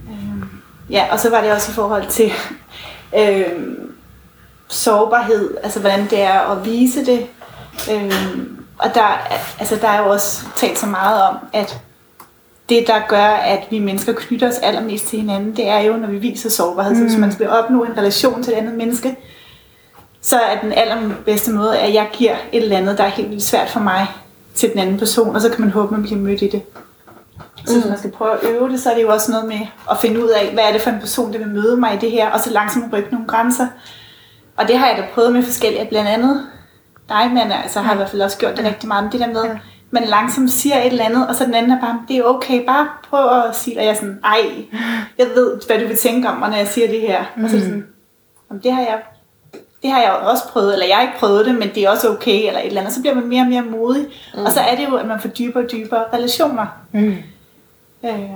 Øhm, ja, og så var det også i forhold til øhm, sårbarhed, altså hvordan det er at vise det. Øhm, og der, altså, der er jo også talt så meget om, at det, der gør, at vi mennesker knytter os allermest til hinanden, det er jo, når vi viser sårbarhed. Mm. Så hvis mm. man skal opnå en relation til et andet menneske, så er den allerbedste måde, at jeg giver et eller andet, der er helt vildt svært for mig, til den anden person, og så kan man håbe, at man bliver mødt i det. Så hvis mm. man skal prøve at øve det, så er det jo også noget med at finde ud af, hvad er det for en person, der vil møde mig i det her, og så langsomt rykke nogle grænser. Og det har jeg da prøvet med forskellige, blandt andet dig, men altså har i hvert fald også gjort det rigtig meget med det der med, man langsomt siger et eller andet, og så den anden er bare, det er okay, bare prøv at sige det. Og jeg er sådan, ej, jeg ved, hvad du vil tænke om mig, når jeg siger det her. Mm. Og så er det sådan, det har jeg det har jeg også prøvet, eller jeg har ikke prøvet det, men det er også okay, eller et eller andet. Så bliver man mere og mere modig. Mm. Og så er det jo, at man får dybere og dybere relationer. Mm. Øh,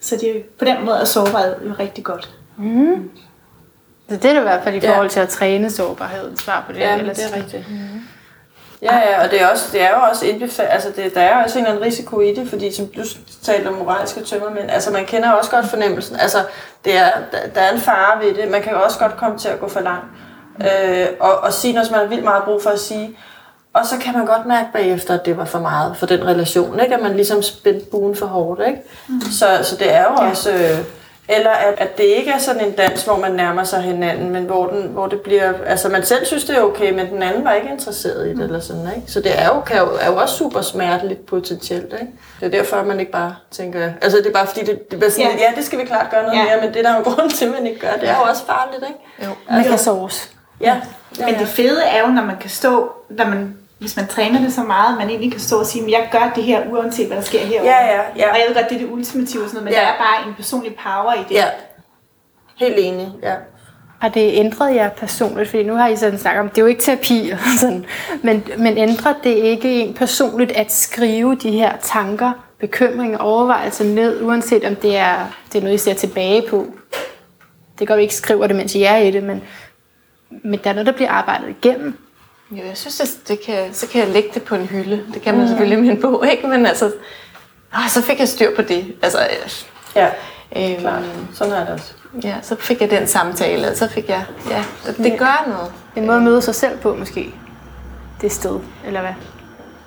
så det, på den måde er sårbarhed jo rigtig godt. Mm. Så det er det i hvert fald i forhold til at træne sårbarhed, svar på det. Ja, det er rigtigt. Mm. Ja, ja, og det er, også, det er jo også indbefattet, altså det, der er også en eller anden risiko i det, fordi som du talte om moralske tømmermænd, altså man kender også godt fornemmelsen, altså det er, der er en fare ved det, man kan jo også godt komme til at gå for langt, øh, og, og sige noget, som man har vildt meget brug for at sige, og så kan man godt mærke bagefter, at det var for meget for den relation, ikke? at man ligesom spændte buen for hårdt. Ikke? Mm. Så, så det er jo ja. også øh, Eller at, at det ikke er sådan en dans, hvor man nærmer sig hinanden, men hvor, den, hvor det bliver... Altså man selv synes, det er okay, men den anden var ikke interesseret i det, eller sådan, ikke? Så det er jo, kan jo, er jo også super smerteligt potentielt, ikke? Det er derfor, man ikke bare tænker... Altså det er bare fordi, det, det er sådan, ja. Ja. det skal vi klart gøre noget Ja. mere, men det er der jo grund til, at man ikke gør. Det er jo også farligt, ikke? Jo. Man kan sovs. Ja. ja, Men det fede er jo, når man kan stå, når man, hvis man træner det så meget, at man egentlig kan stå og sige, at jeg gør det her, uanset hvad der sker herovre. Ja, ja, ja. Og jeg ved godt, det er det ultimative og sådan noget, men Ja. der er bare en personlig power i det. Ja. Helt enig, ja. Har det ændret jer personligt? Fordi nu har I sådan snakket om, det er jo ikke terapi, og sådan, men, men ændrer det ikke en personligt at skrive de her tanker, bekymringer, overvejelser ned, uanset om det er, det er noget, I ser tilbage på? Det går jo ikke skriver det, mens I er i det, men, men der er noget, der bliver arbejdet igennem. Jo, jeg synes, at det kan, så kan jeg lægge det på en hylde. Det kan man selvfølgelig med en bog, ikke? Men altså, ah, så fik jeg styr på det. Altså, Ja, øhm, klart. Sådan er det også. ja, så fik jeg den samtale, og så fik jeg, ja, det, det gør noget. En måde at møde sig selv på, måske. Det sted, eller hvad?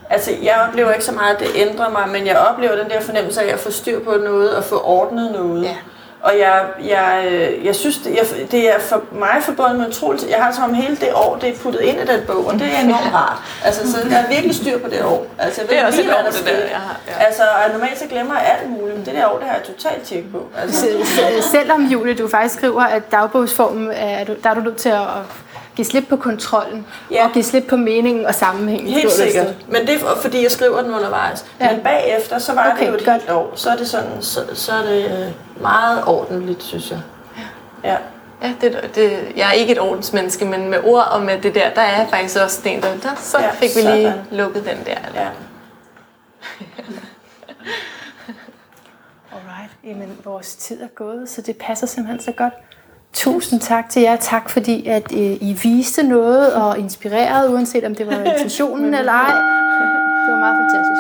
Altså, jeg oplever ikke så meget, at det ændrer mig, men jeg oplever den der fornemmelse af at få styr på noget og få ordnet noget. Ja. Og jeg, jeg, øh, jeg synes, det, jeg, det er for mig forbundet med utroligt. Jeg har som om hele det år, det er puttet ind i den bog, og det er enormt rart. Altså, så jeg er virkelig styr på det år. Altså, jeg ved Det er også lige, et år, der det der, jeg har, ja. Altså, og normalt så glemmer jeg alt muligt, men det der år, det har jeg totalt tjek på. Altså, Se- Selvom Julie, du faktisk skriver, at dagbogsformen er, du- der er du nødt til at give slip på kontrollen, Ja. ja. og give slip på meningen og sammenhængen. Helt sikkert. Men det er fordi, jeg skriver den undervejs. Ja. Ja. Men bagefter, så var Okay, det jo et godt. helt år. Så er det sådan, så, så er det øh, meget ordentligt, synes jeg. Ja. Ja, det, det, jeg er ikke et ordensmenneske, men med ord og med det der, der er jeg faktisk også den, der, der så Ja, fik vi lige sådan. lukket den der. ja. Alright, jamen vores tid er gået, så det passer simpelthen så godt. Tusind tak til jer. Tak fordi, at øh, I viste noget og inspirerede, uanset om det var intentionen eller ej. Det var meget fantastisk.